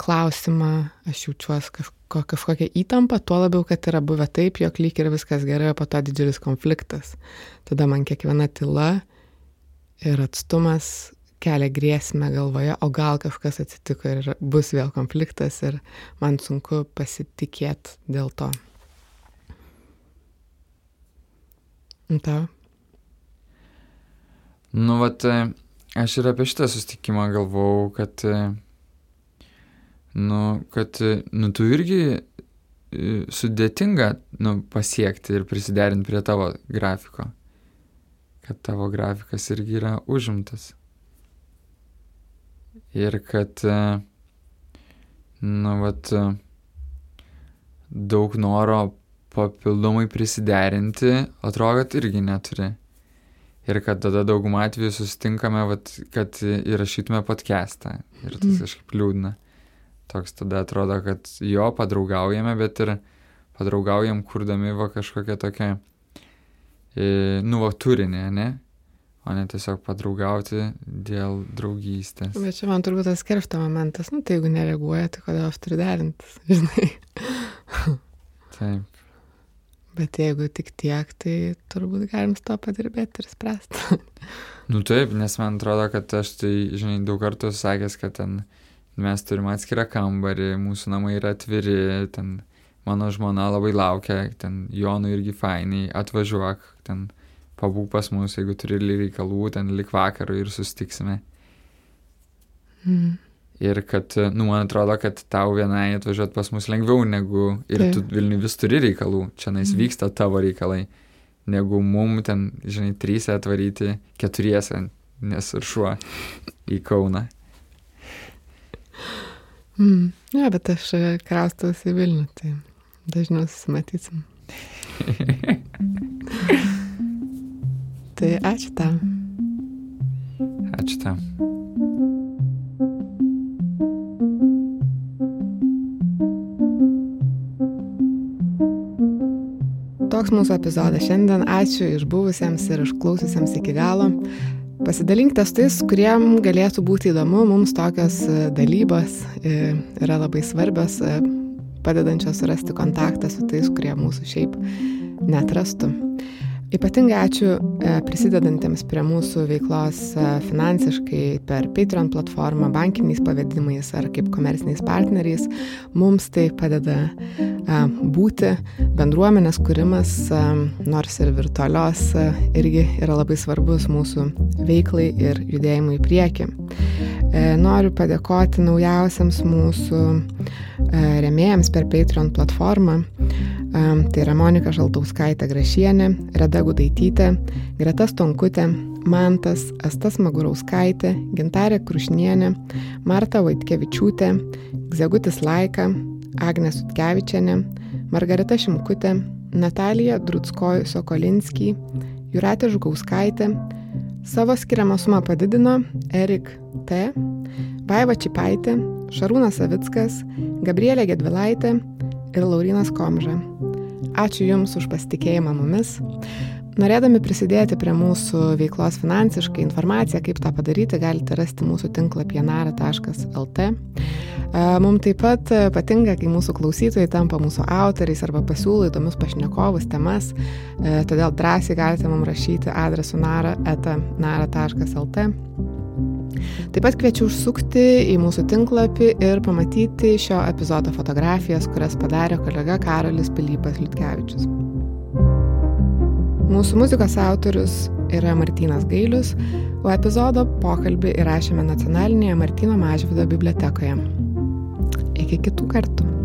B: klausimą, aš jaučiuosi kažko, kažkokią įtampą, tuo labiau, kad yra buvę taip, jog lyg ir viskas gerai, o po to didžiulis konfliktas. Tada man kiekviena tyla ir atstumas kelia grėsmę galvoje, o gal kažkas atsitiko ir bus vėl konfliktas ir man sunku pasitikėti dėl to. O Tau?
A: Nu, vat, e, aš ir apie šitą susitikimą galvau, kad, e, nu, kad, nu, tu irgi e, sudėtinga, nu, pasiekti ir prisiderinti prie tavo grafiko. Kad tavo grafikas irgi yra užimtas. Ir kad, e, nu, vat, e, daug noro papildomai prisiderinti, atrodo, kad irgi neturi. Ir kad tada daugumą atvejų susitinkame, vat, kad įrašytume podcastą. Ir tas
B: Mhm.
A: kažkaip liūdna. Toks tada atrodo, kad jo padraugaujame, bet ir padraugaujam kurdami va kažkokią tokią, e, nu, va turinį, ne? O ne tiesiog padraugauti dėl draugystės.
B: Bet čia man turbūt tas keršto momentas, nu tai jeigu nereaguoja, tai kodėl aš turiu derintis, <laughs> žinai.
A: Taip.
B: Bet jeigu tik tiek, tai turbūt galim su to padirbėti ir spręsti. <laughs>
A: Nu taip, nes man atrodo, kad aš tai, žinai, daug kartų sakęs, kad ten mes turim atskirą kambarį, mūsų namai yra atviri, ten mano žmona labai laukia, ten Jonui irgi fainai, atvažiuok, ten pabūk pas mus, jeigu turi reikalų, ten lik vakarų ir susitiksime.
B: Mm.
A: Ir kad, nu, man atrodo, kad tau vienai atvažiuoti pas mus lengviau negu, ir
B: Taip.
A: tu Vilniui vis turi reikalų, čia nais
B: Mhm.
A: vyksta tavo reikalai, negu mum ten, žinai, trysia atvaryti keturiese, nes ir šuo į Kauną.
B: Mm. Ja, bet aš e, kraustausi į Vilnių, tai dažniau susimatysim. <laughs> tai ačiū tam.
A: Ačiū tau.
B: Toks mūsų epizodas šiandien. Ačiū išbuvusiems ir išklaususiems iki galo. Pasidalinkite su tais, kuriem galėtų būti įdomu. Mums tokios e, dalybos e, yra labai svarbios, e, padedančios surasti kontaktą su tais, kurie mūsų šiaip netrastų. Ypatingai ačiū e, prisidedantiems prie mūsų veiklos e, finansiškai per Patreon platformą, bankiniais pavedimais ar kaip komerciniais partneriais. Mums tai padeda e, būti bendruomenės kūrimas, nors ir virtualios, irgi yra labai svarbus mūsų veiklai ir judėjimui į priekį. Noriu padėkoti naujausiams mūsų remėjams per Patreon platformą. Tai yra Monika Žaltauskaitė Grašienė, Reda Gudaitytė, Greta Stonkutė, Mantas, Astas Magurauskaitė, Gintarė Krušnienė, Marta Vaitkevičiūtė, Gzegutis Laika, Agnė Sutkevičianė, Margarita Šimkutė, Natalija Drutskoj Sokolinskij, Juratė Žugauskaitė, savo skiriamą sumą padidino Erik T, Vaiva Čipaitė, Šarūnas Savickas, Gabrielė Gedvilaitė ir Laurinas Komža. Ačiū Jums už pasitikėjimą mumis. Norėdami prisidėti prie mūsų veiklos finansiškai, informaciją, kaip tą padaryti, galite rasti mūsų tinklapyje nara.lt. Mums taip pat patinka, kai mūsų klausytojai tampa mūsų autoriais arba pasiūlo įdomius pašnekovus, temas, todėl drąsiai galite mums rašyti adresu nara.lt. Taip pat kviečiu užsukti į mūsų tinklapį ir pamatyti šio epizodo fotografijas, kurias padarė kolega Karolis Pilypas Liutkevičius. Mūsų muzikos autorius yra Martinas Gailius, o epizodo pokalbį įrašėme nacionalinėje Martino Mažvido bibliotekoje. Iki kitų kartų.